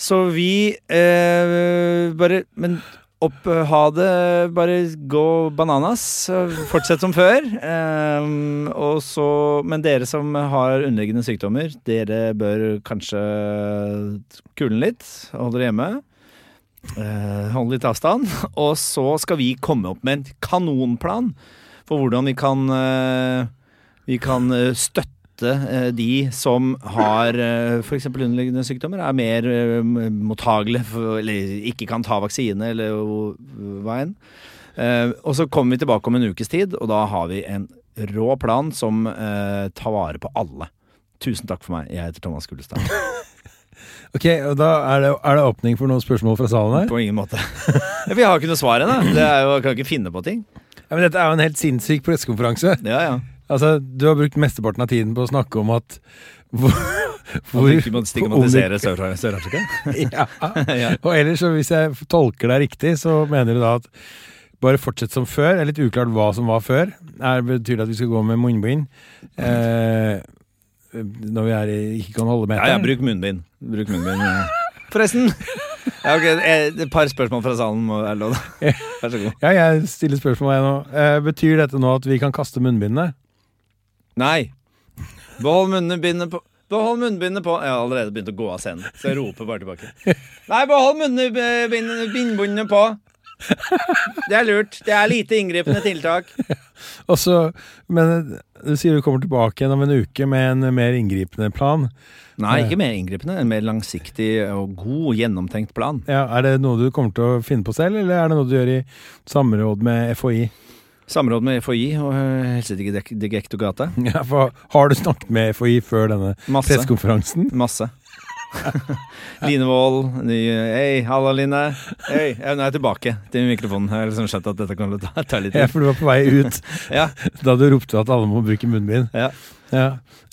Så vi eh, bare Men opp, ha det, bare gå bananas. Fortsett som før. Um, så, men dere som har underliggende sykdommer, dere bør kanskje kule litt. Holde dere hjemme. Uh, holde litt avstand. Og så skal vi komme opp med en kanonplan for hvordan vi kan, uh, vi kan eh, støtte eh, de som har uh, f.eks. underliggende sykdommer, er mer eh, mottagelige for, eller ikke kan ta vaksine eller hva enn. Eh, og så kommer vi tilbake om en ukes tid, og da har vi en rå plan som eh, tar vare på alle. Tusen takk for meg. Jeg heter Thomas Gullestad. Ok, og da er det, er det åpning for noen spørsmål fra salen her. På ingen måte. Vi har ikke noe svar ennå. Kan ikke finne på ting. Ja, men dette er jo en helt sinnssyk pressekonferanse. Ja, ja. Altså, du har brukt mesteparten av tiden på å snakke om at hvor, At vi ikke må stigmatisere Sør- Sør-Afrika? ja. ja. Og ellers, så hvis jeg tolker deg riktig, så mener du da at bare fortsett som før. Det er litt uklart hva som var før. Det betyr det at vi skal gå med munnbind? Eh, når vi er i, ikke kan holde Ja, meteren? ja, bruk munnbind. Bruk munnbind. Forresten. Ja, ok, Et par spørsmål fra salen må være lov. da. Vær så god. Ja, jeg stiller spørsmål jeg nå. Eh, betyr dette nå at vi kan kaste munnbindene? Nei. Behold munnbindet på Behold munnbindet på Jeg har allerede begynt å gå av scenen, så jeg roper bare tilbake. Nei, behold munnbindet på. Det er lurt. Det er lite inngripende tiltak. Og så, men du sier du kommer tilbake igjen om en uke med en mer inngripende plan. Nei, ikke mer inngripende. En mer langsiktig og god, gjennomtenkt plan. Ja, er det noe du kommer til å finne på selv, eller er det noe du gjør i samråd med FHI? Samråd med FHI og eh, Helsedirektoratet. Ja, for har du snakket med FHI før denne pressekonferansen? Masse. Line Wold, Hei, halla, Line. Hei, ja, nå er jeg tilbake til mikrofonen. Jeg har liksom skjønt at dette kan ta, ta litt Ja, for du var på vei ut Ja, da du ropte at alle må bruke munnbind. ja. Ja.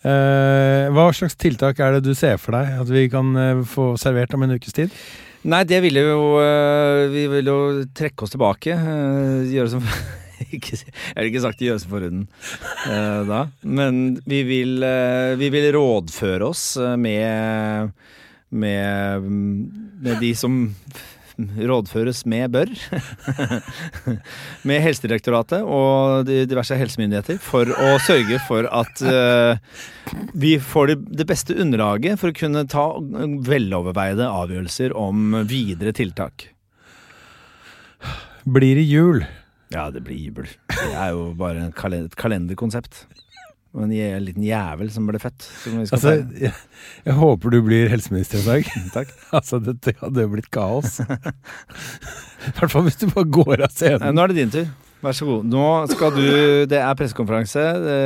Eh, hva slags tiltak er det du ser for deg at vi kan eh, få servert om en ukes tid? Nei, det ville jo øh, Vi ville jo trekke oss tilbake. Gjøre som ikke, Jeg har ikke sagt gjøre uh, øh, da, men vi vil, uh, vi vil rådføre oss øh, med, med Med de som rådføres med bør. med Helsedirektoratet og diverse helsemyndigheter for å sørge for at uh, vi får det beste underlaget for å kunne ta veloverveide avgjørelser om videre tiltak. Blir det jul? Ja, det blir jubel. Det er jo bare en kalen- et kalenderkonsept. Og en liten jævel som ble født. Som Altså, jeg, jeg håper du blir helseminister i dag. Takk. altså, dette hadde jo blitt kaos. I hvert fall hvis du bare går av scenen. scenen. Nå er det din tur. Vær så god. Nå skal du Det er pressekonferanse. Det,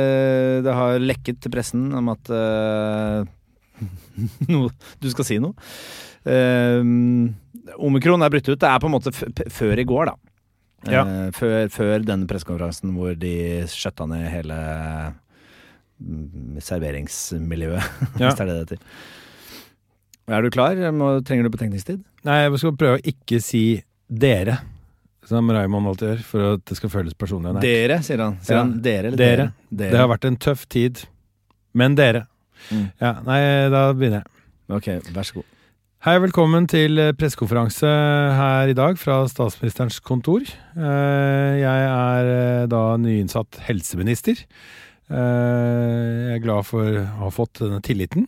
det har lekket til pressen om at uh, no, Du skal si noe. Uh, omikron er brutt ut. Det er på en måte før i går, da. Ja. Eh, før, før den pressekonferansen hvor de skjøtta ned hele mm, serveringsmiljøet, Ja. hvis det er det det heter. Er du klar? Må, trenger du betenkningstid? Nei, jeg skal prøve å ikke si dere, som Raymond alltid gjør, for at det skal føles personlig. nært. Dere, sier han. Sier Ja. han dere eller Dere. dere? Det har vært en tøff tid. Men dere. Mm. Ja, nei, da begynner jeg. Ok, vær så god. Hei, velkommen til eh, pressekonferanse her i dag fra statsministerens kontor. Eh, Jeg er eh, da nyinnsatt helseminister. Jeg er glad for å ha fått denne tilliten,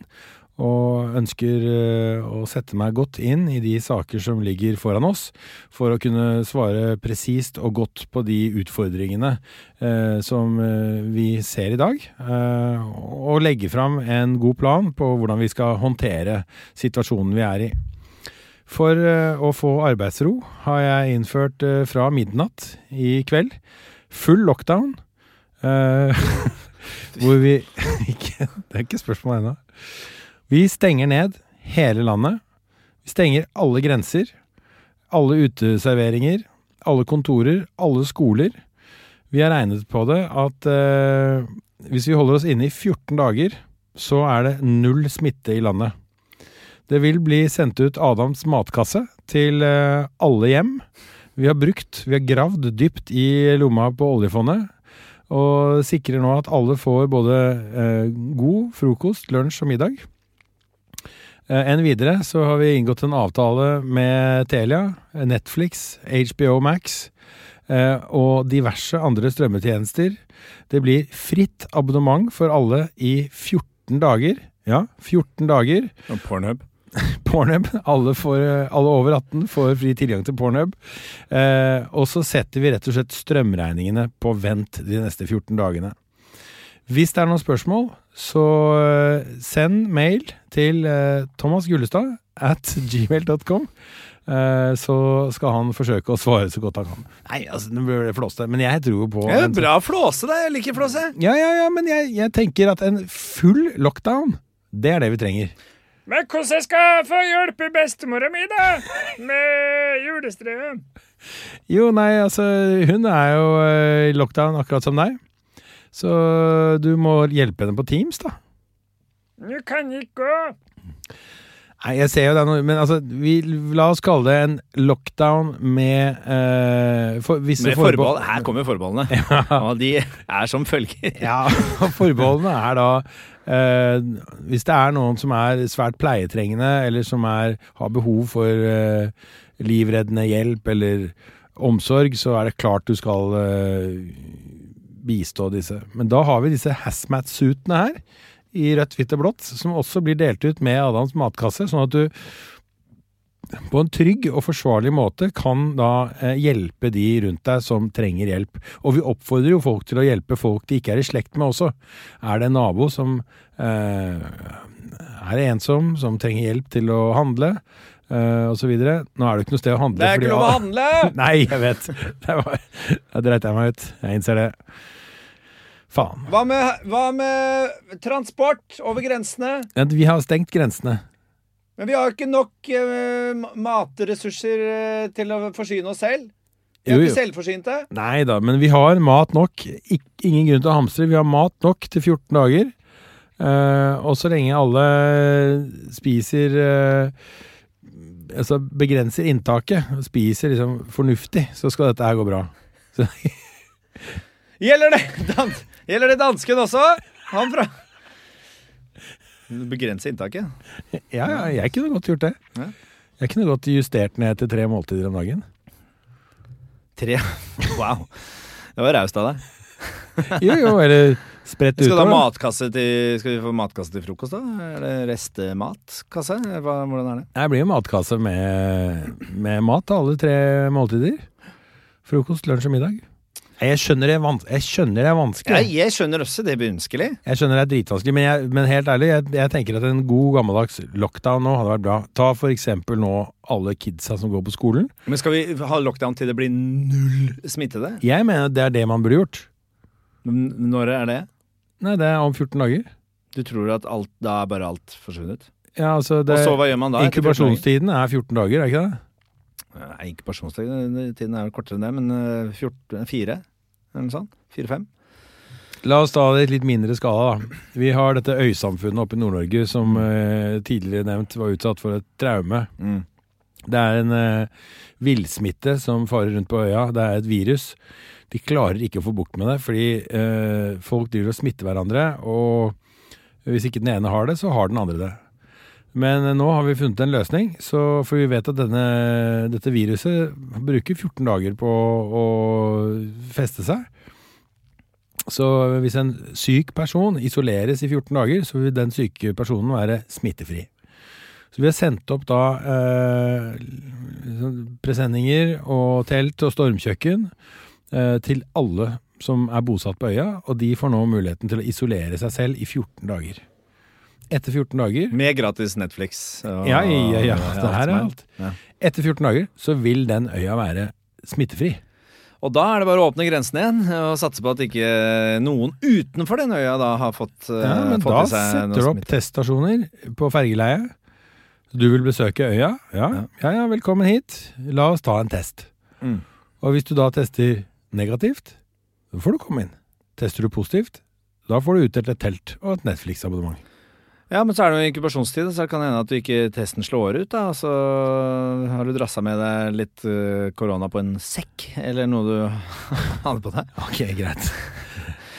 og ønsker eh, å sette meg godt inn i de saker som ligger foran oss, for å kunne svare presist og godt på de utfordringene eh, som eh, vi ser i dag, eh, og legge fram en god plan på hvordan vi skal håndtere situasjonen vi er i. For eh, å få arbeidsro har jeg innført eh, fra midnatt i kveld full lockdown. hvor vi ikke, Det er ikke spørsmål ennå. Vi stenger ned hele landet. Vi stenger alle grenser. Alle uteserveringer. Alle kontorer. Alle skoler. Vi har regnet på det at eh, hvis vi holder oss inne i 14 dager, så er det null smitte i landet. Det vil bli sendt ut Adams matkasse til eh, alle hjem. Vi har brukt, vi har gravd dypt i lomma på oljefondet, og sikrer nå at alle får både eh, god frokost, lunsj og middag. Eh, Enn videre så har vi inngått en avtale med Telia, Netflix, HBO Max eh, og diverse andre strømmetjenester. Det blir fritt abonnement for alle i 14 dager. Ja, 14 dager. Og Pornhub. Pornhub. Alle, får, alle over 18 får fri tilgang til Pornhub. Eh, og så setter vi rett og slett strømregningene på vent de neste 14 dagene. Hvis det er noen spørsmål, så eh, send mail til eh, Thomas Gullestad at gmail.com. Eh, så skal han forsøke å svare så godt han kan. Nei, altså, nå blir det flåste, men jeg tror på Ja, en- bra flåse, da. Jeg liker flåse. Ja, ja, ja, men jeg, jeg tenker at en full lockdown, det er det vi trenger. Men hvordan jeg skal få hjelpe bestemora mi, da? Med julestrøm? Jo, nei, altså, hun er jo i lockdown akkurat som deg. Så du må hjelpe henne på Teams, da. Du kan ikke gå. Nei, jeg ser jo det men altså, vi, la oss kalle det en lockdown med uh, for, visse Med forbehold. Her kommer forbeholdene. Og de er som følger. Ja, og forbeholdene er da uh, Hvis det er noen som er svært pleietrengende, eller som er, har behov for uh, livreddende hjelp eller omsorg, så er det klart du skal bistå disse. Men da har vi disse hazmat-suitene her, i rødt, hvitt og blått, som også blir delt ut med Adams matkasse, sånn at du på en trygg og forsvarlig måte kan da eh, hjelpe de rundt deg som trenger hjelp. Og vi oppfordrer jo folk til å hjelpe folk de ikke er i slekt med også. Er det en nabo som eh, er ensom, som trenger hjelp til å handle, og så videre Nå er det ikke noe sted å handle. Det er ikke lov å handle! Nei, jeg vet. Da dreit jeg meg ut. Jeg innser det. Faen. Hva med, hva med transport over grensene? Ja, Vi har stengt grensene. Men vi har jo ikke nok uh, matressurser eh, til å forsyne oss selv. Vi er jo. ikke selvforsynte. Nei da, men vi har mat nok. Ik ingen grunn til å hamstre. Vi har mat nok til 14 dager. Uh, og så lenge alle spiser Altså begrenser inntaket, og spiser liksom fornuftig, så skal dette her gå bra. Så, Gjelder det, Gjelder det dansken også? Han fra Begrense inntaket. ja, ja, jeg kunne godt gjort det. Ja. Jeg kunne godt justert ned til tre måltider om dagen. Tre. Wow. Det var raust av deg. Jo, jo, eller spredt Skal, du ha matkasse til, skal vi få matkasse til frokost, da? Eller restematkasse? Hvordan er det? Det blir jo matkasse med, med mat til alle tre måltider. Frokost, lunsj og middag. Jeg skjønner det, jeg skjønner det er vanskelig. Jeg, jeg skjønner også det er ønskelig. Jeg skjønner det er dritvanskelig, men, jeg, men helt ærlig, jeg, jeg tenker at en god gammeldags lockdown nå hadde vært bra. Ta for eksempel nå alle kidsa som går på skolen. Men skal vi ha lockdown til det blir null smittede? Jeg mener det er det man burde gjort. Men Når er det? Nei, det er om 14 dager. Du tror at alt, da er bare alt forsvunnet? Ja, altså det, Og så hva gjør man da? etter 14 dager? Inkubasjonstiden er 14 dager, er ikke det? Inkubasjonstiden tiden er jo kortere enn det, men eh, 14, fire? Eller noe sånt? Fire-fem? La oss ta det i et litt mindre skala. da. Vi har dette øysamfunnet oppe i Nord-Norge som eh, tidligere nevnt var utsatt for et traume. Mm. Det er en eh, villsmitte som farer rundt på øya. Det er et virus. De klarer ikke å få bukt med det, fordi eh, folk driver og smitter hverandre. Og hvis ikke den ene har det, så har den andre det. Men eh, nå har vi funnet en løsning, så, for vi vet at denne, dette viruset bruker 14 dager på å feste seg. Så hvis en syk person isoleres i 14 dager, så vil den syke personen være smittefri. Så vi har sendt opp da eh, sånn presenninger og telt og stormkjøkken eh, til alle som er bosatt på øya, og de får nå muligheten til å isolere seg selv i 14 dager. Etter 14 dager Med gratis Netflix. Og, Ja, ja, ja. Det her er alt. Etter 14 dager så vil den øya være smittefri. Og da er det bare å åpne grensen igjen og satse på at ikke noen utenfor den øya da har fått, eh, Ja, men fått da i seg setter du opp teststasjoner på fergeleiet. Du vil besøke øya? Ja. Ja. ja, ja, velkommen hit. La oss ta en test. Mm. Og hvis du da tester negativt, så får du komme inn. Tester du positivt, da får du utdelt et telt og et Netflix-abonnement. Ja, men så er det jo inkubasjonstid, så det kan hende at du ikke testen slår ut. da, Så har du drassa med deg litt eh, korona på en sekk, eller noe du hadde på deg. Ok, greit.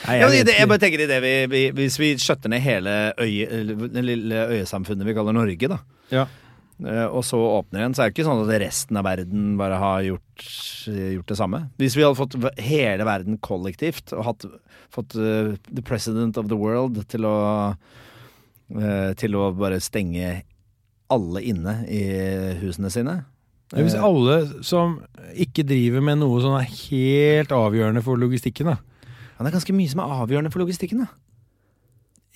Nei, Ja, men det, jeg bare tenker i det vi, vi, Hvis vi skjøtter ned hele øye, det lille øyesamfunnet vi kaller Norge, da. Ja. eh, Og så åpner igjen, så er det ikke sånn at resten av verden bare har gjort, gjort det samme. Hvis vi hadde fått hele verden kollektivt og hatt, fått uh, the president of the world til å Til å bare stenge alle inne i husene sine. Ja, Hvis Eh, alle som ikke driver med noe som er helt avgjørende for logistikken, da. ja, det er ganske mye som er avgjørende for logistikken. da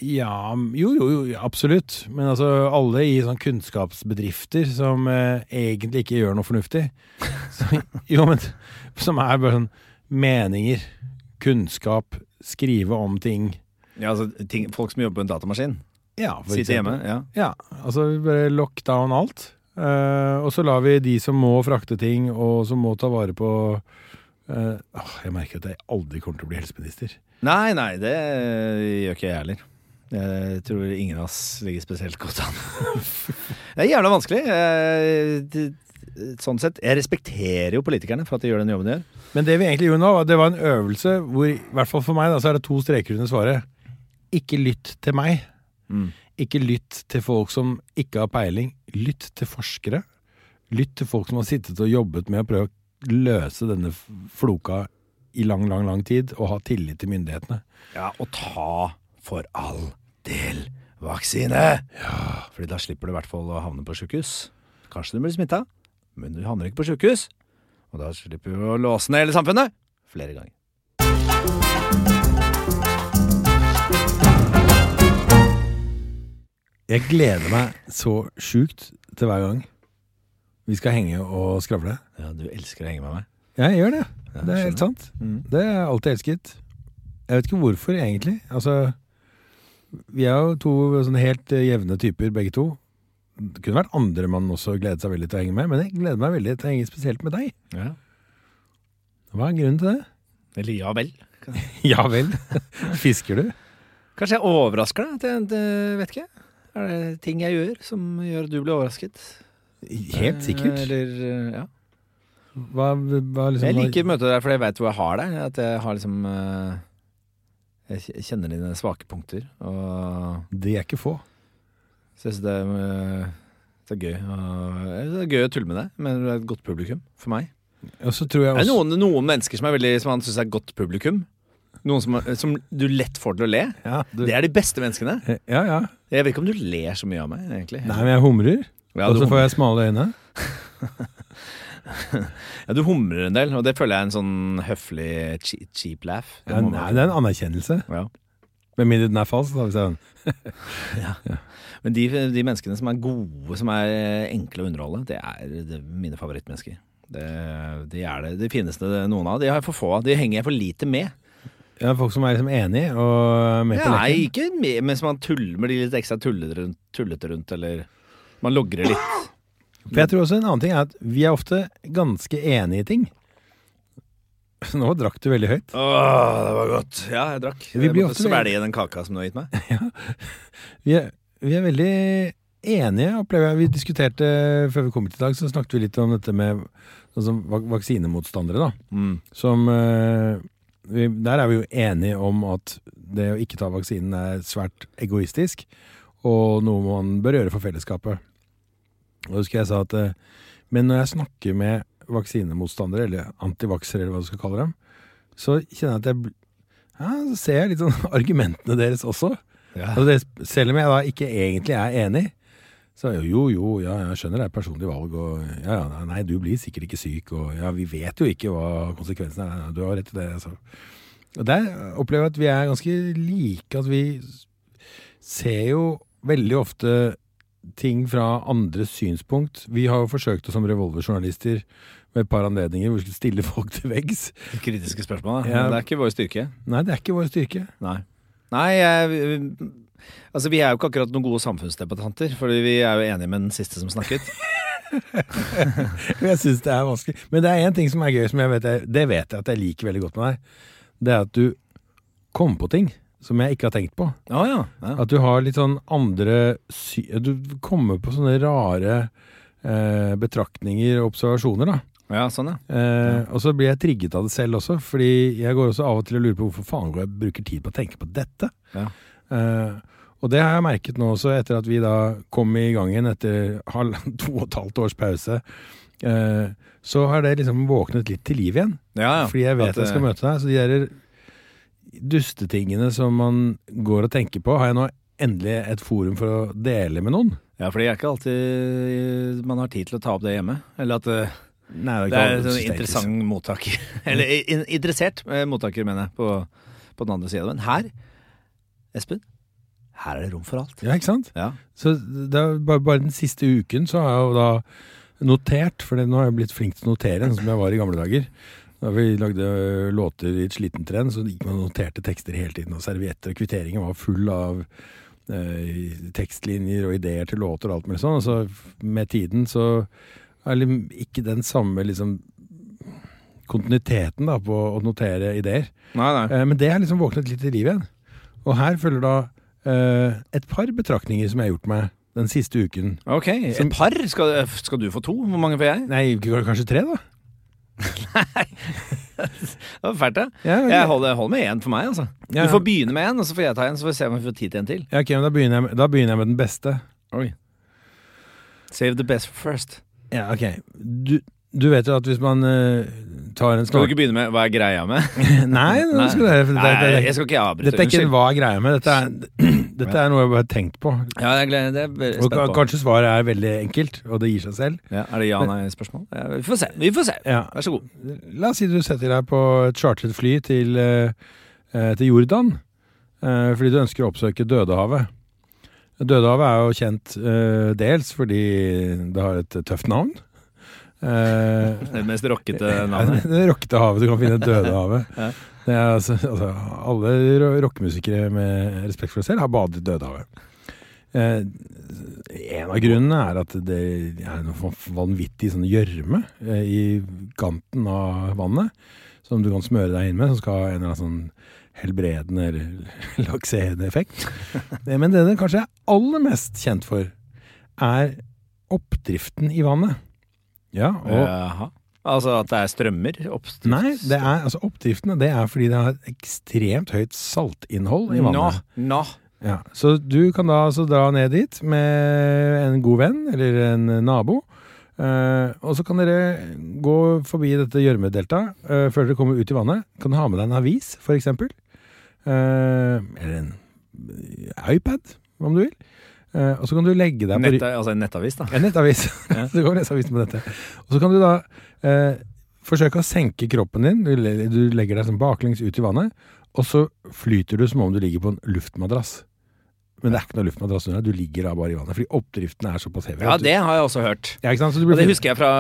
Ja, jo, jo, jo, absolutt. Men altså, alle i sånn kunnskapsbedrifter som eh, egentlig ikke gjør noe fornuftig. Så, jo, men som er bare sånn meninger, kunnskap, skrive om ting. Ja, altså ting, Folk som jobber på en datamaskin. Ja, for Sitte hjemme. ja Ja, altså bare lockdown alt. Uh, og så lar vi de som må frakte ting, og som må ta vare på uh, oh, jeg merker at jeg aldri kommer til å bli helseminister. Nei, nei, det gjør ikke jeg heller. Jeg tror ingen av oss ligger spesielt godt an. det er jævla vanskelig. Uh, Sånn sett, Jeg respekterer jo politikerne for at de gjør den jobben de gjør. Men det vi egentlig gjorde nå, det var en øvelse hvor, i hvert fall for meg, da, så er det to streker under svaret. Ikke lytt til meg. Mm. Ikke lytt til folk som ikke har peiling. Lytt til forskere. Lytt til folk som har sittet og jobbet med å prøve å løse denne floka i lang, lang, lang tid, og ha tillit til myndighetene. Ja, og ta for all del vaksine! Ja. Fordi da slipper du i hvert fall å havne på sjukehus. Kanskje du blir smitta, men du havner ikke på sjukehus. Og da slipper du å låse ned hele samfunnet flere ganger. Jeg gleder meg så sjukt til hver gang vi skal henge og skravle. Ja, du elsker å henge med meg. Ja, jeg gjør det. Ja, Det er helt sant. Mm. Det har jeg alltid elsket. Jeg vet ikke hvorfor, egentlig. Altså, vi er jo to sånne helt eh, jevne typer, begge to. Det kunne vært andre man også gledet seg veldig til å henge med, men jeg gleder meg veldig til å henge spesielt med deg. Ja. Hva er grunnen til det? Eller ja vel. Ja vel. Fisker du? Kanskje jeg overrasker deg? Jeg, vet ikke. Er det ting jeg gjør som gjør at du blir overrasket? Helt sikkert. Eh, Eller, eh, ja. Hva, hva liksom, Jeg liker møtet der for jeg veit hvor jeg har deg. At jeg har liksom eh, Jeg kjenner dine svake punkter. Og De er ikke få. Så jeg syns det, det er gøy. Det er gøy å tulle med deg, men du er et godt publikum for meg. Og så tror jeg Det er noen, noen mennesker som, er veldig, som han syns er et godt publikum. Noen som, som du lett får til å le. ja, du, Det er de beste menneskene. ja, ja. Jeg vet ikke om du ler så mye av meg, egentlig. Nei, men jeg humrer. Ja, og så får jeg smale øyne. ja, du humrer en del, og det føler jeg er en sånn høflig che- cheap laugh. Det Ja, nei, det er en anerkjennelse. ja. Med mindre den er falsk. Da, hvis jeg, Men de, de menneskene som er gode, som er enkle å underholde, det er, det er mine favorittmennesker. Det, de er det, de fineste noen av. De har jeg for få av. De henger jeg for lite med. Ja, folk som er liksom enig og med på Nei, ikke med, mens man tuller med de litt ekstra tullete rundt, tullete rundt, eller man logrer litt. For jeg tror også en annen ting er at vi er ofte ganske enige i ting. Nå drakk du veldig høyt. Åh, det var godt. Ja, jeg drakk. Vi Jeg blir måtte ofte svelge den kaka som du har gitt meg. Vi er, vi er veldig enige, opplever jeg. Vi diskuterte før vi kom hit i dag, så snakket vi litt om dette med sånn som vaksinemotstandere, da. Mm. Som vi, Der er vi jo enige om at det å ikke ta vaksinen er svært egoistisk, og noe man bør gjøre for fellesskapet. Og husker jeg sa at eh, Men når jeg snakker med vaksinemotstandere, eller antivaksere, eller hva du skal kalle dem, så kjenner jeg at jeg ja, Så ser jeg litt sånn argumentene deres også. Ja. Og det, selv om jeg da ikke egentlig er enig, så jo, jo, ja, jeg skjønner det er personlig valg, og ja, ja, nei, du blir sikkert ikke syk, og ja, vi vet jo ikke hva konsekvensene er. Du har rett i det, altså. Og der opplever jeg at vi er ganske like, at vi ser jo veldig ofte ting fra andres synspunkt. Vi har jo forsøkt oss som revolverjournalister ved et par anledninger hvor vi skulle stille folk til veggs. Kritiske spørsmål, da. Ja. Men det er ikke vår styrke. Nei, det er ikke vår styrke. Nei. Nei, jeg, altså vi er jo ikke akkurat noen gode samfunnsdebattanter, fordi vi er jo enige med den siste som snakket. Jeg synes det er vanskelig. Men det er én ting som er gøy, som jeg vet jeg, det vet jeg at jeg liker veldig godt med deg. Det er at du kommer på ting som jeg ikke har tenkt på. Ah, ja. ja. At du har litt sånn andre sy Du kommer på sånne rare eh, betraktninger og observasjoner, da. Ja, sånn ja. Eh, Og så blir jeg trigget av det selv også, fordi jeg går også av og til og lurer på hvorfor faen går jeg bruker tid på å tenke på dette. Ja. Eh, og det har jeg merket nå også, etter at vi da kom i gang igjen etter to og et halvt års pause. Eh, så har det liksom våknet litt til liv igjen. ja, ja. Fordi jeg vet At, jeg skal møte deg. Så de der dustetingene som man går og tenker på, har jeg nå endelig et forum for å dele med noen. Ja, for det er ikke alltid man har tid til å ta opp det hjemme. Eller at eh, Nei, det er en sånn interessant mottaker. Eller interessert mottaker, mener jeg, på, på den andre sida. Men her, Espen, her er det rom for alt. Ja, ikke sant? Ja. Så det er bare, bare den siste uken så har jeg jo da notert, for nå har jeg blitt flink til å notere, sånn som jeg var i gamle dager. Da vi lagde låter i et slitent renn, så gikk man og noterte tekster hele tiden. Og servietter og kvitteringer var full av eh, tekstlinjer og ideer til låter og alt mulig sånn. Og så med tiden så er det ikke den samme liksom kontinuiteten da, på å notere ideer. Nei, nei. Eh, men det har liksom våknet litt i liv igjen. Og her følger da eh, et par betraktninger som jeg har gjort meg den siste uken. Ok, Som- et par? Skal, skal du få to? Hvor mange får jeg? Nei, kanskje tre, da? Nei Det var fælt, det. Ja, okay. Jeg holder, holder med én for meg, altså. Ja. Du får begynne med én, og så får jeg ta en, så får vi se om vi får tid til en til. Ja, ok, men da begynner, jeg med, da begynner jeg med den beste. Oi. Save the best first. Ja, ok. Du, du vet jo at hvis man uh, tar en Skal du ikke begynne med hva er greia med? Nei, nå skal det, det, det, Nei, jeg skal ikke avbryte. dette er ikke Unnskyld. hva er greia med. Dette er, dette er noe jeg bare har tenkt på. Ja, jeg gleder, det er Og på. kanskje svaret er veldig enkelt, og det gir seg selv. Ja, er det ja-nei-spørsmål? Ja, vi får se. Vi får se. Ja. Vær så god. La oss si du setter deg på et chartret fly til, eh, til Jordan, uh, fordi du ønsker å oppsøke Dødehavet. Dødehavet er jo kjent dels fordi det har et tøft navn. Eh, Det mest rockete navnet. Det rockete havet du kan finne, Dødehavet. Ja. Er altså, altså, alle ro- rockemusikere med respekt for seg selv har badet i Dødehavet. Eh, en av grunnene er at det er noe vanvittig sånn gjørme eh, i kanten av vannet, som du kan smøre deg inn med, som skal ha en eller annen sånn helbredende eller lakserende effekt. Eh, Men det den kanskje er aller mest kjent for, er oppdriften i vannet. Ja, og Jaha. Altså at det er strømmer? Oppstift. Nei, det er, altså oppdriftene det er fordi det har ekstremt høyt saltinnhold i vannet. nå. Ja, så du kan da altså dra ned dit med en god venn eller en nabo. eh, og så kan dere gå forbi dette gjørmedeltaet eh, før dere kommer ut i vannet. Kan du ha med deg en avis, for eksempel. Eh, eller en iPad, om du vil. Eh, og så kan du legge deg på ry- altså en nettavis, da. en nettavis. Ja. det går nettavis på dette. Og så kan du da eh, forsøke å senke kroppen din. Du, du legger deg sånn baklengs ut i vannet, og så flyter du som om du ligger på en luftmadrass. Men det er ikke noe luftmadrass under deg, du ligger da bare i vannet. Fordi oppdriften er såpass heavy. Ja, det har jeg også hørt. ja, ikke sant? Så du Og det husker jeg fra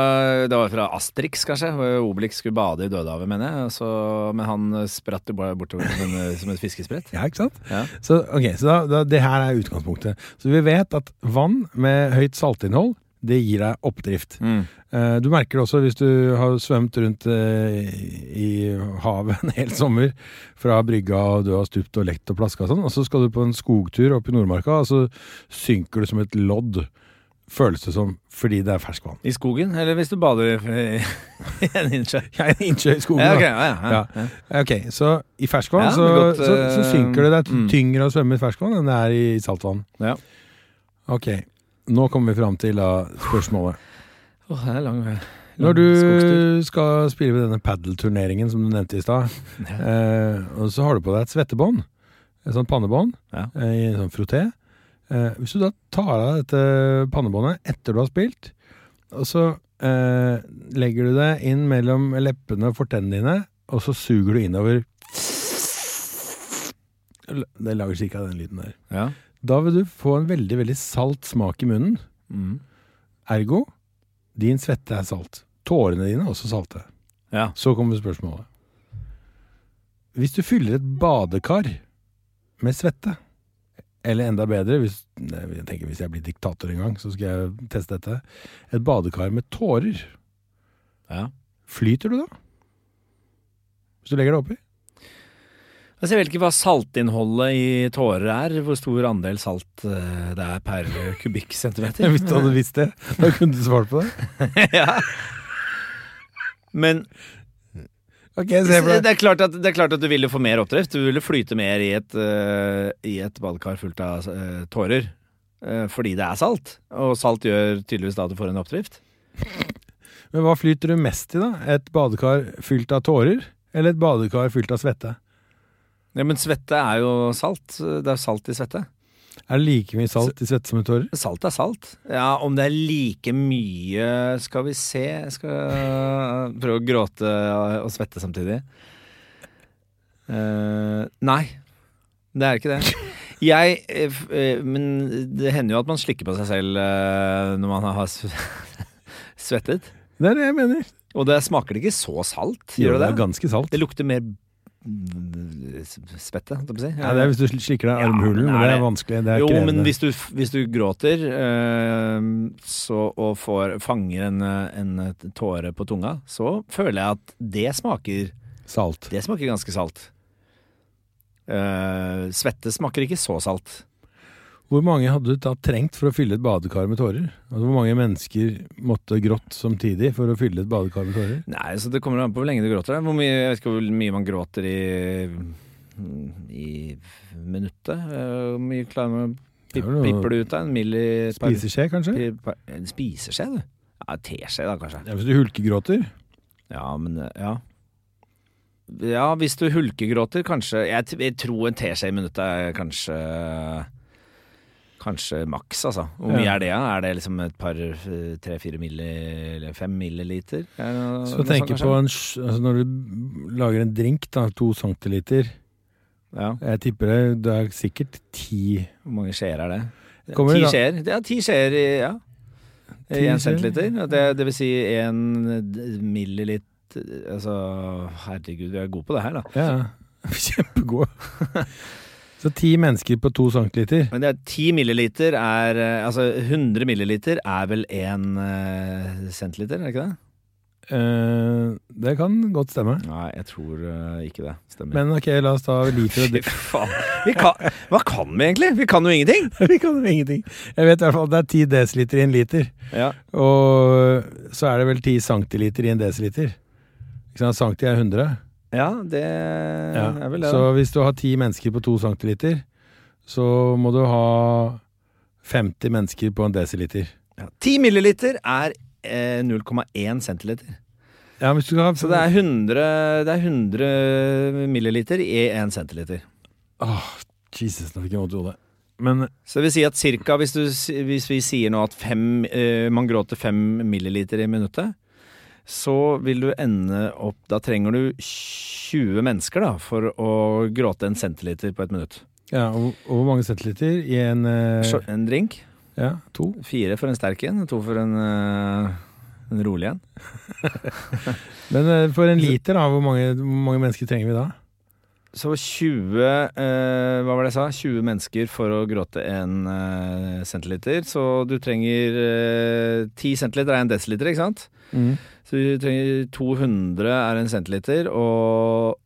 Det var fra Asterix, kanskje. Obelix skulle bade i Dødehavet, mener jeg. Så, men han spratt jo bare bortover som, en, som et fiskesprett. Ja, ikke sant? Ja. Så, okay, så da, da, det her er utgangspunktet. Så vi vet at vann med høyt saltinnhold, det gir deg oppdrift. Mm. Eh, Du merker det også hvis du har svømt rundt eh, i havet en hel sommer fra brygga og du har stupt og lekt og plaska og sånn, og så skal du på en skogtur opp i Nordmarka, og så synker du som et lodd, føles det som, fordi det er ferskvann. I skogen, eller hvis du bader i en innsjø. Ja, en innsjø i skogen, Ja, ok, ja, ja. Ok, så i ferskvann så, godt, så, så eh, synker det. Det er mm. tyngre å svømme i ferskvann enn det er i saltvann. Ja. Ok, nå kommer vi fram til da, spørsmålet. Åh, det er lang, lang Når du skogstur. skal spille ved denne padelturneringen som du nevnte i stad, Ja. eh, og så har du på deg et svettebånd, et sånt pannebånd, Ja. eh, i en sånn frotté. Eh, hvis du da tar av dette pannebåndet etter du har spilt, og så eh, legger du det inn mellom leppene og fortennene dine, og så suger du innover Det lager ca. den lyden der. Ja. Da vil du få en veldig, veldig salt smak i munnen. Mm. Ergo, din svette er salt. Tårene dine er også salte. ja. Så kommer spørsmålet. Hvis du fyller et badekar med svette, eller enda bedre, hvis, jeg tenker hvis jeg blir diktator en gang, så skal jeg teste dette, et badekar med tårer, ja. flyter du da? Hvis du legger det oppi? Altså, jeg vet ikke hva saltinnholdet i tårer er. Hvor stor andel salt eh, det er per kubikkcentimeter. Hvis du hadde visst det, da kunne du svart på det. ja. Men okay, det er, klart at, det er klart at du ville få mer oppdrift. Du ville flyte mer i et, uh, i et badekar fullt av uh, tårer. Uh, fordi det er salt. Og salt gjør tydeligvis da at du får en oppdrift. Men hva flyter du mest i da? Et badekar fylt av tårer, eller et badekar fylt av svette? Ja, Men svette er jo salt. Det er salt i svette. Er det like mye salt i svette som i tårer? Salt er salt. Ja, Om det er like mye Skal vi se skal prøve å gråte og svette samtidig. Uh, nei, det er ikke det. Jeg eh, eh, Men det hender jo at man slikker på seg selv når man har svettet. Det er det jeg mener. Og det smaker det ikke så salt, Jo, gjør det det er ganske salt. Det lukter mer svette, holdt jeg på å si. Ja, det er hvis du slikker deg i Ja, armhulen, men det er vanskelig. Det er jo, krevende. men hvis du, hvis du gråter øh, så, og får, fanger en, eh, en tåre på tunga, så føler jeg at det smaker Salt. Det smaker ganske salt. Uh, svette smaker ikke så salt. Hvor mange hadde du da trengt for å fylle et badekar med tårer? Altså, hvor mange mennesker måtte grått samtidig for å fylle et badekar med tårer? Nei, så Det kommer an på hvor lenge du gråter. Hvor mye, jeg vet ikke hvor mye man gråter i, i minuttet. Eh, Hvor mye klarer man å pip, Pipper du ut av en milli Spiseskje, kanskje? pi- per- En spiseskje, du? Ja, teskje, da, kanskje. Ja, hvis du hulkegråter? Ja, men eh, ja. Ja, hvis du hulkegråter, kanskje Jeg, jeg tror en teskje i minuttet er kanskje Kanskje maks, altså. Hvor mye Ja. er det? Ja? Er det liksom et par tre-fire milli... Eller fem milliliter? Er noe- Så tenk sånn, på en, altså når du lager en drink, da, to centiliter. Ja. Jeg tipper det, det er sikkert ti Hvor mange skjeer er det? Kommer ti skjeer. Ja, ti skjeer i ja. I en centiliter. Det, det vil si en milliliter Altså, herregud, vi er gode på det her, da. Ja, kjempegod. Så ti mennesker på to centiliter. Men det er ti milliliter er eh, Altså 100 milliliter er vel 1 centiliter, er det ikke det? Uh, det kan godt stemme. Nei, jeg tror uh, ikke det stemmer. Men ok, la oss ta liter og hva kan vi egentlig? Vi kan jo ingenting! Vi kan jo ingenting. Jeg vet i hvert fall at det er 10 desiliter i en liter. Ja. Og så er det vel 10 centiliter i en desiliter. Ikke sant? Centi er 100. ja, det Ja. er vel det. Så hvis du har ti mennesker på to centiliter, så må du ha 50 mennesker på en desiliter. Ja. 10 milliliter er eh, 0,1 centiliter. Ja, ha Så det er 100, det er 100 milliliter i 1 centiliter. Åh, Jesus, nå fikk jeg vondt i hodet. Men Så det vil si at cirka, hvis, du, hvis vi sier nå at fem, eh, man gråter 5 milliliter i minuttet, så vil du ende opp Da trenger du 20 mennesker da, for å gråte en centiliter på et minutt. ja, og, og hvor mange centiliter i en uh... En drink. Ja, to. Fire for en sterk en, to for en, uh, en rolig en. Men uh, for en liter, da, hvor mange, hvor mange mennesker trenger vi da? Så 20 eh, Hva var det jeg sa? 20 mennesker for å gråte en eh, centiliter. Så du trenger eh, 10 centiliter er en desiliter, ikke sant? Så du trenger 200 er en centiliter, og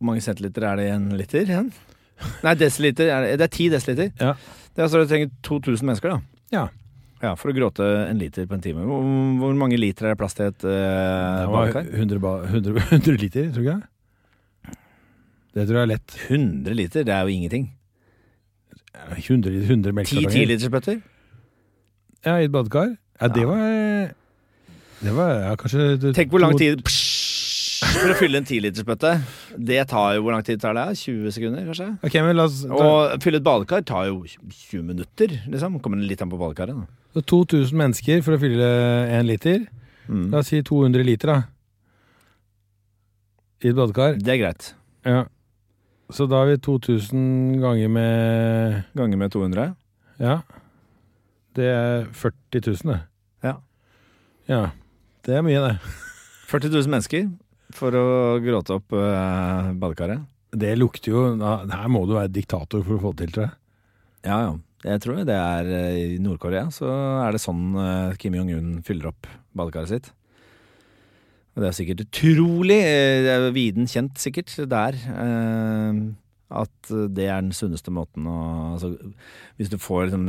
Hvor mange centiliter er det i en liter igjen? Nei, desiliter. Er det, det er 10 desiliter. Ja. Det er altså du trenger 2000 mennesker, da. Ja. Ja, For å gråte en liter på en time. Hvor, hvor mange liter er det plass til et eh, badekar? 100, ba 100, 100 liter, tror ikke? Det tror jeg er lett. 100 liter, det er jo ingenting. 100, 100 10 melkekartonger. tilitersbøtter? Ja, i et badekar. Ja, det var Det var ja, kanskje det- Tenk hvor lang tid tid for å fylle en 10-litersbøtte. Det tar jo Hvor lang tid tar det? 20 sekunder, kanskje? Okay, men la oss Å fylle et badekar tar jo 20 minutter, liksom. Kommer litt an på badekaret. da. så 2000 mennesker for å fylle en liter. Mm. La oss si 200 liter, da. I et badekar. Det er greit. Ja. Så da har vi 2000 ganger med Ganger med 200. Ja. Det er 40 000, det. Ja. Ja. Det er mye, det. 40 000 mennesker for å gråte opp uh, badekaret. Det lukter jo da- Her må du være diktator for å få det til, tror jeg. Ja, ja. Jeg tror det er eh, I Nord-Korea så er det sånn eh, Kim Jong-un fyller opp badekaret sitt. Det er sikkert utrolig eh, viden kjent, sikkert, der. eh, At det er den sunneste måten å altså, Hvis du får liksom,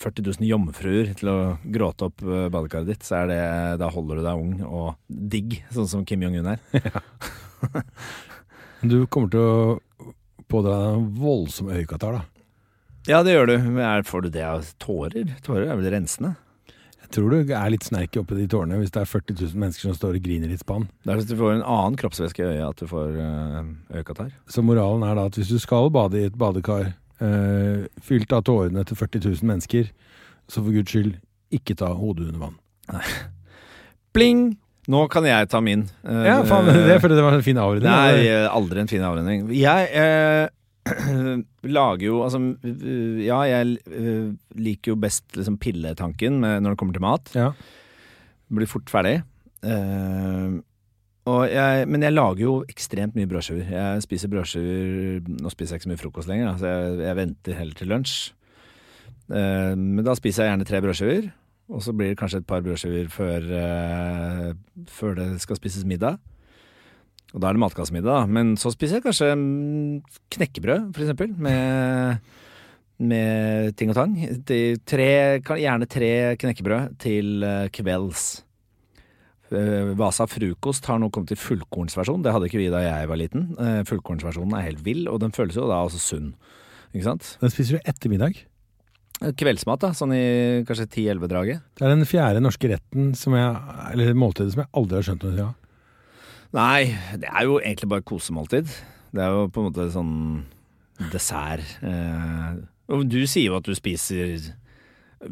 40 000 jomfruer til å gråte opp eh, badekaret ditt, så er det Da holder du deg ung og digg, sånn som Kim Jong-un er. Du kommer til å pådra deg en voldsom øyekatarr, da. Ja, det gjør du. Men er, får du det av tårer? Tårer er vel rensende? Jeg tror du er litt snerk i de tårene hvis det er 40 000 mennesker som står og griner i spann. Det er hvis du får en annen kroppsvæske i øyet at du får uh, øyekatarr. Så moralen er da at hvis du skal bade i et badekar øh, fylt av tårene til 40 000 mennesker, så for guds skyld ikke ta hodet under vann. Bling! Nå kan jeg ta min. Eh, Ja, faen, det er det var en fin avrunding. Nei, eh, aldri en fin avrunding. Jeg eh, lager jo Altså, ja, jeg eh, liker jo best liksom pilletanken med, når det kommer til mat. Ja. Blir fort ferdig. Uh, Og jeg, men jeg lager jo ekstremt mye brødskiver. Jeg spiser brødskiver Nå spiser jeg ikke så mye frokost lenger, så jeg, jeg venter heller til lunsj. Uh, men da spiser jeg gjerne tre brødskiver, og så blir det kanskje et par brødskiver før, uh, før det skal spises middag. Og da er det matkassemiddag. Men så spiser jeg kanskje knekkebrød, for eksempel, med, med ting og tang. Tre, gjerne tre knekkebrød til eh, kvelds. Eh, Vasa frokost har nå kommet til fullkornsversjon. Det hadde ikke vi da jeg var liten. Eh, Fullkornsversjonen er helt vill, og den føles jo da også sunn. Ikke sant? Den spiser du etter middag. Kveldsmat, da, sånn i kanskje 10-11-draget. Det er den fjerde norske retten som jeg, eller måltidet som jeg aldri har skjønt noe av. Nei, det er jo egentlig bare kosemåltid. Det er jo på en måte sånn dessert. Eh, du sier jo at du spiser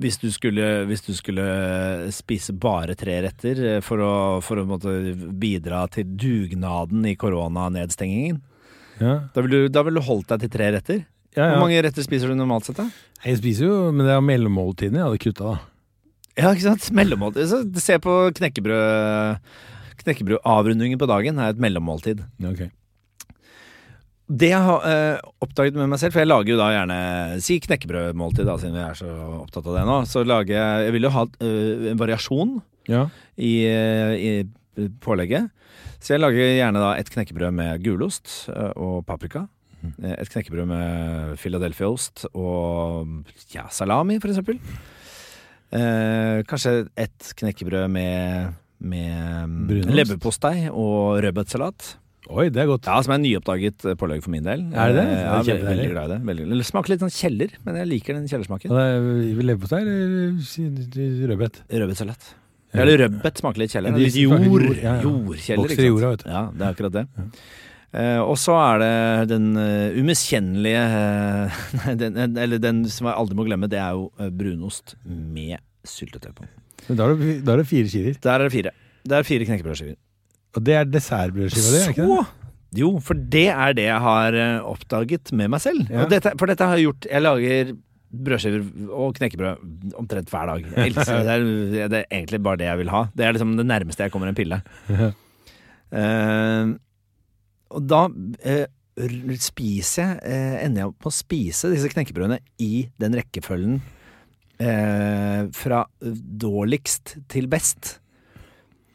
hvis du, skulle, hvis du skulle spise bare tre retter eh, for å, for å bidra til dugnaden i koronanedstengingen, Ja. da ville du, vil du holdt deg til tre retter? Ja, Hvor mange retter spiser du normalt sett, da? Jeg spiser jo, men det er mellommåltidene jeg hadde kutta, da. Ja, ikke sant? Mellommåltid. Se på knekkebrød. Knekkebrødavrundingen på dagen er et mellommåltid. Okay. Det jeg har eh, oppdaget med meg selv, for jeg lager jo da gjerne Si knekkebrødmåltid, da, siden vi er så opptatt av det nå. Så lager jeg Jeg vil jo ha eh, en variasjon Ja. i, eh, i pålegget. Så jeg lager gjerne da et knekkebrød med gulost eh, og paprika. Mm. Et knekkebrød med Philadelphia-ost og ja, salami, for eksempel. Eh, kanskje et knekkebrød med, med Brunost. leverpostei og rødbetsalat. Oi, det er godt. Ja, som er nyoppdaget eh, pålegg for min del. Er det det? Eh, Det er Ja, veldig glad i det. Veldig, det smaker litt sånn kjeller, men jeg liker den kjellersmaken. Er leverpostei eller rødbet? Rødbetsalat. Eller rødbet smaker litt kjeller. Ja, Litt jord. ja, ja. Jordkjeller, Vokser i jorda, vet du. Ja, det er akkurat det. Eh, og så er det den uh, umiskjennelige uh, den, eller den som jeg aldri må glemme, det er jo eh, brunost med syltetøy på. Men da er det, da er det fire skiver. Der er det fire. Det er fire knekkebrødskiver. Og det er dessertbrødskiva di, er ikke det? Jo, for det er det jeg har eh, oppdaget med meg selv. Ja. Dette, for dette har jeg gjort Jeg lager brødskiver og knekkebrød omtrent hver dag. Det. Er, det er egentlig bare det jeg vil ha. Det er liksom det nærmeste jeg kommer en pille. Ja. Eh, og da uh, spiser jeg uh, Ender jeg opp med å spise disse knekkebrødene i den rekkefølgen eh, fra dårligst til best.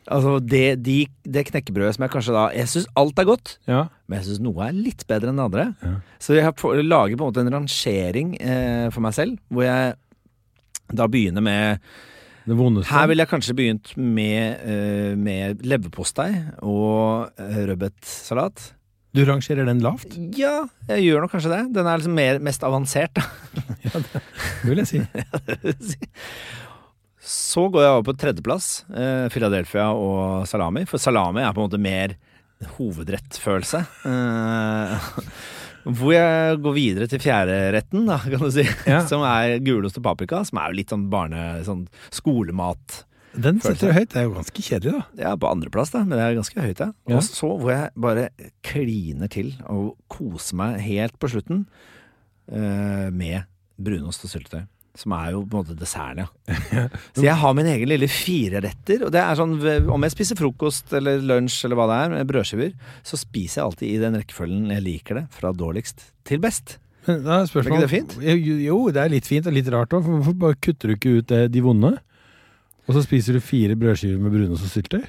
Altså det, de, det knekkebrødet som jeg kanskje da Jeg syns alt er godt, Ja. men jeg syns noe er litt bedre enn det andre. Ja. Så jeg lager på en måte en rangering eh, for meg selv, hvor jeg da begynner med Det vondeste. Her ville jeg kanskje begynt med, eh, med leverpostei og rødbetsalat. Du rangerer den lavt, Ja, jeg gjør nok kanskje det. Den er liksom mer, mest avansert, da. det vil jeg si. Så går jeg over på tredjeplass, eh, Philadelphia og salami. For salami er på en måte mer hovedrettfølelse. Eh, hvor jeg går videre til fjerderetten, da, kan du si. Ja. Som er gulost og paprika, som er jo litt sånn barne... Sånn skolemat. Den sitter jo høyt. Det er jo ganske kjedelig, da. Ja, på andreplass, da, men det er ganske høyt, ja. Ja. Og så hvor jeg bare kliner til og koser meg helt på slutten uh, med brunost og syltetøy. Som er jo på en måte desserten, ja. Så jeg har min egen lille fireretter. Og det er sånn, om jeg spiser frokost eller lunsj eller hva det er, med brødskiver, så spiser jeg alltid i den rekkefølgen jeg liker det, fra dårligst til best. Men da er Er spørsmålet ikke det fint? Jo, jo, det er litt fint og litt rart òg. Hvorfor bare kutter du ikke ut eh, de vonde? Og så spiser du fire brødskiver med brunost og syltetøy?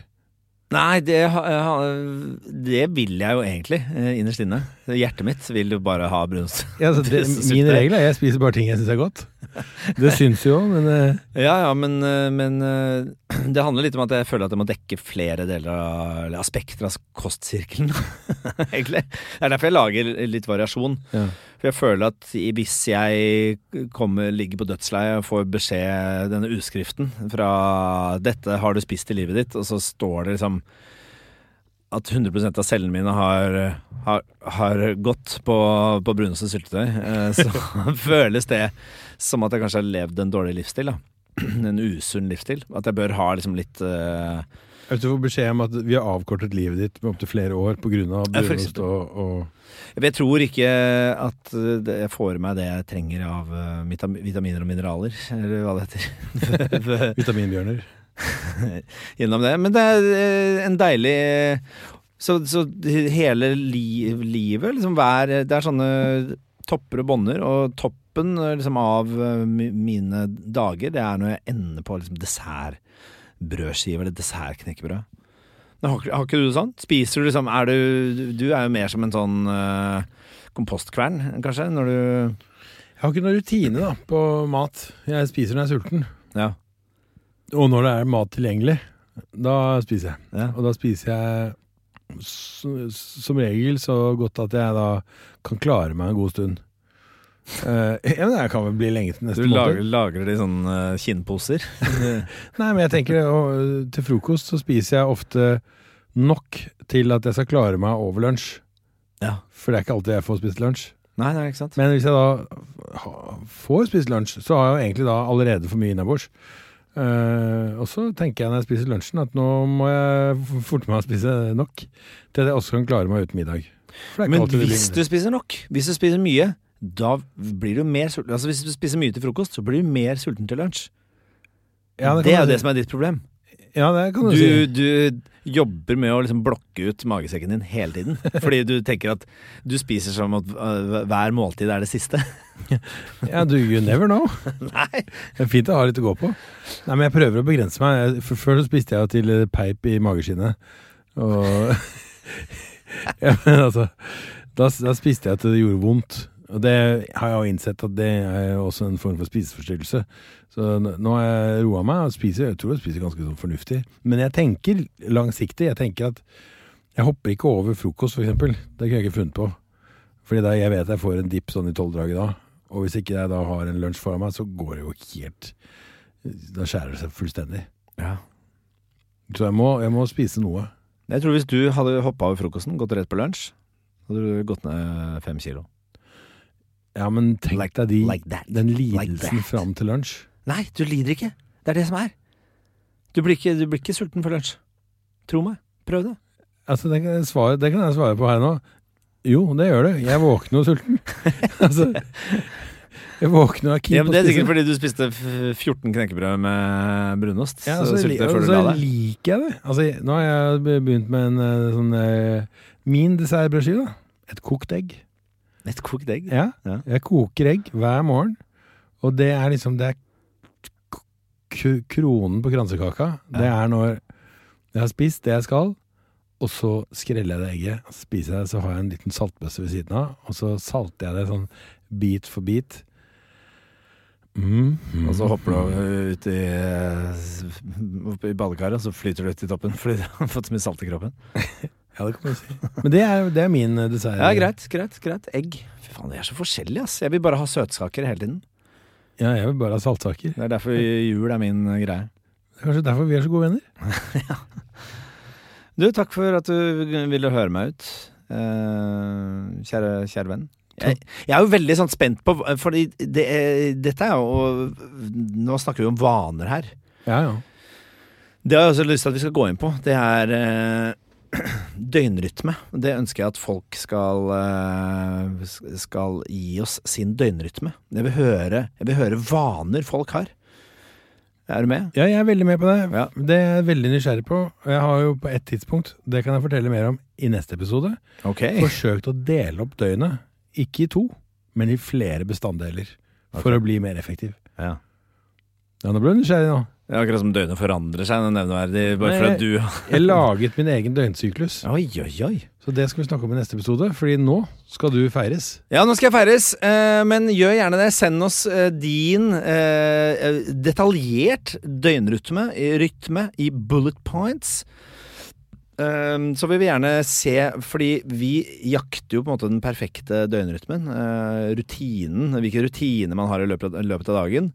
Nei, det, ha- det vil jeg jo egentlig, eh, innerst inne. Hjertet mitt vil jo bare ha brunost. Ja, altså, det, min regel er jeg spiser bare ting jeg syns er godt. Det syns jo, men eh, Ja, ja, men, eh, men eh, det handler litt om at jeg føler at jeg må dekke flere deler av aspekter av kostsirkelen. Egentlig. Det er derfor jeg lager litt variasjon. ja. For jeg føler at hvis jeg kommer, ligger på dødsleiet og får beskjed, denne utskriften fra 'dette har du spist i livet ditt', og så står det liksom at 100 av cellene mine har, har, har gått på, på brunost og syltetøy, eh, så føles det som at jeg kanskje har levd en dårlig livsstil. da En usunn livsstil. At jeg bør ha liksom litt eh, Hvis du får beskjed om at vi har avkortet livet ditt med opptil flere år pga. Brunost og, og Jeg tror ikke at eh, jeg får i meg det jeg trenger av eh, vitaminer og mineraler, eller hva det heter. vitaminbjørner. gjennom det. Men det er eh, en deilig Så, så hele li, livet, liksom hver Det er sånne topper og bånder, og toppen liksom, av mine dager, det er når jeg ender på liksom, dessertbrødskive eller dessertknekkebrød. Har, har ikke du det sånn? Spiser du liksom er du, du er jo mer som en sånn uh, kompostkvern, kanskje, når du Jeg har ikke noen rutine da, på mat. Jeg spiser når jeg er sulten. Ja. Og når det er mat tilgjengelig, da spiser jeg. ja. Og da spiser jeg som regel så godt at jeg da kan klare meg en god stund. Eh, ja, men jeg kan vel bli lenge til Du neste lager, måned. det i sånne eh, kinnposer? Nei, men jeg tenker og, Til frokost så spiser jeg ofte nok til at jeg skal klare meg over lunsj. Ja. For det er ikke alltid jeg får spist lunsj. Nei, nei, ikke sant? Men hvis jeg da får spist lunsj, så har jeg jo egentlig da allerede for mye innabords. Uh, og så tenker jeg når jeg spiser lunsjen at nå må jeg forte meg å spise nok til at jeg også kan klare meg uten middag. Men hvis du spiser nok, hvis du spiser mye, da blir du mer sulten. Altså Hvis du spiser mye til frokost, så blir du mer sulten til lunsj. Ja, det, det er jo si. det som er ditt problem. Ja, det kan du, Du, si. du jobber med å liksom blokke ut magesekken din hele tiden. Fordi du tenker at du spiser som at øh, hver måltid er det siste. Ja, du, you never know. Nei! Det er fint å ha litt å gå på. Nei, men jeg prøver å begrense meg. Før så spiste jeg til eh, peip i mageskinnet. Og Ja, men altså da, da spiste jeg til det gjorde vondt. Og det har jeg jo innsett at det er også en form for spiseforstyrrelse. Så nå har jeg roa meg og spiser. Jeg tror jeg spiser ganske sånn fornuftig. Men jeg tenker langsiktig. Jeg tenker at jeg hopper ikke over frokost, eksempel. Det kunne jeg ikke funnet på. Fordi da jeg vet jeg får en dipp sånn i tolvdraget da. Og hvis ikke jeg da har en lunsj foran meg, så går det jo helt Da skjærer det seg fullstendig. Ja. Så jeg må, jeg må spise noe. Jeg tror hvis du hadde hoppa over frokosten, gått rett på lunsj, hadde du gått ned fem kilo. Ja, men tenk Like- deg de, like den lidelsen like fram til lunsj. Nei, du lider ikke. Det er det som er. Du blir ikke, du blir ikke sulten for lunsj. Tro meg. Prøv det. Altså, det kan, svare, det kan jeg svare på her nå. Jo, det gjør det. Jeg våkner jo sulten. altså, jeg våkner og er keen Ja, på det er sikkert fordi du spiste 14 knekkebrød med brunost. Ja, så altså, li- før og så la deg. liker jeg det. Altså, nå har jeg begynt med en eh, sånn eh, Min dessertbrødskive. Et kokt egg. Et kokt egg. Ja. Ja. Jeg koker egg hver morgen. Og det er liksom Det er kronen på kransekaka. Det er når jeg har spist det jeg skal, og så skreller jeg det egget. Så spiser jeg det, så har jeg en liten saltbøsse ved siden av, og så salter jeg det sånn bit for bit. Mm, mm, Og så hopper du ut i, eh, opp i badekaret, og så flyter du ut i toppen fordi du har fått så mye salt i kroppen. Ja, det kan man si. Men det er, det er min eh, dessert. Ja, greit, greit, greit. Egg. Fy faen, de er så forskjellige, ass. Jeg vil bare ha søtsaker hele tiden. Ja, jeg vil bare ha saltsaker. Det er derfor jul er min eh, greie. Det er kanskje derfor vi er så gode venner. Du, takk for at du ville høre meg ut. Eh, kjære, kjære venn. Jeg, jeg er jo veldig sånn spent på Fordi det, dette er jo Nå snakker vi om vaner her. Ja, ja. Det har jeg også lyst til at vi skal gå inn på. Det er eh, døgnrytme. Det ønsker jeg at folk skal, eh, skal gi oss sin døgnrytme. Jeg vil, høre, jeg vil høre vaner folk har. Er du med? Ja, jeg er veldig med på det. Ja. Det er jeg veldig nysgjerrig på. Jeg har jo på et tidspunkt, det kan jeg fortelle mer om i neste episode, okay. forsøkt å dele opp døgnet. Ikke i to, men i flere bestanddeler. For å bli mer effektiv. Ja. Ja, nå ble du nysgjerrig nå. Det er akkurat som døgnet forandrer seg nevneverdig bare fordi at du Jeg laget min egen døgnsyklus. Oi, oi, oi. Så det skal vi snakke om i neste episode, fordi nå skal du feires. Ja, nå skal jeg feires, eh, men gjør gjerne det. Send oss eh, din eh, detaljert døgnrytme rytme i bullet points. Eh, så vil vi gjerne se, fordi vi jakter jo på en måte den perfekte døgnrytmen. eh, rutinen, hvilke rutiner man har i løpet av, dagen.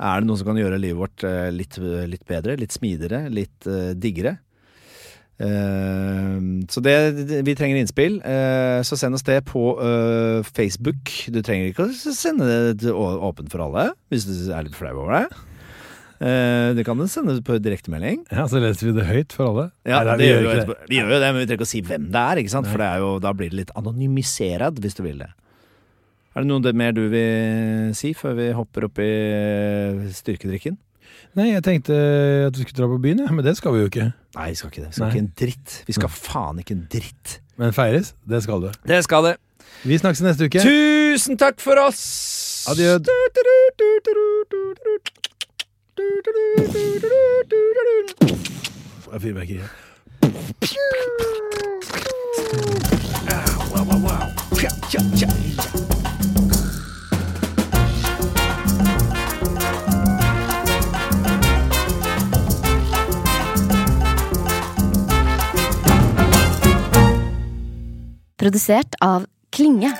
Er det noe som kan gjøre livet vårt eh, litt, litt bedre, litt smidigere, litt eh, diggere? Eh, så det, vi trenger innspill. så send oss det på Facebook. Du trenger ikke å sende det åpent for alle, hvis du er litt flau over det. Eh, det kan du sende på direktemelding. Ja, Så leser vi det høyt for alle. Ja, Nei, det vi gjør jo det. Vi gjør jo det, men vi trenger ikke å si hvem det er, ikke sant? for det er jo, da blir det litt anonymiserad, hvis du vil det. Er det noe mer du vil si før vi hopper opp i styrkedrikken? Nei, jeg tenkte at vi skulle dra på byen, ja, men det skal vi jo ikke. Nei, vi skal ikke det. Vi skal Nei. ikke en dritt. Vi skal faen ikke en dritt. Men feires, det skal du. Det skal det. Vi snakkes neste uke. Tusen takk for oss! Adjø. Fyrverkeri. Produsert av Klinge.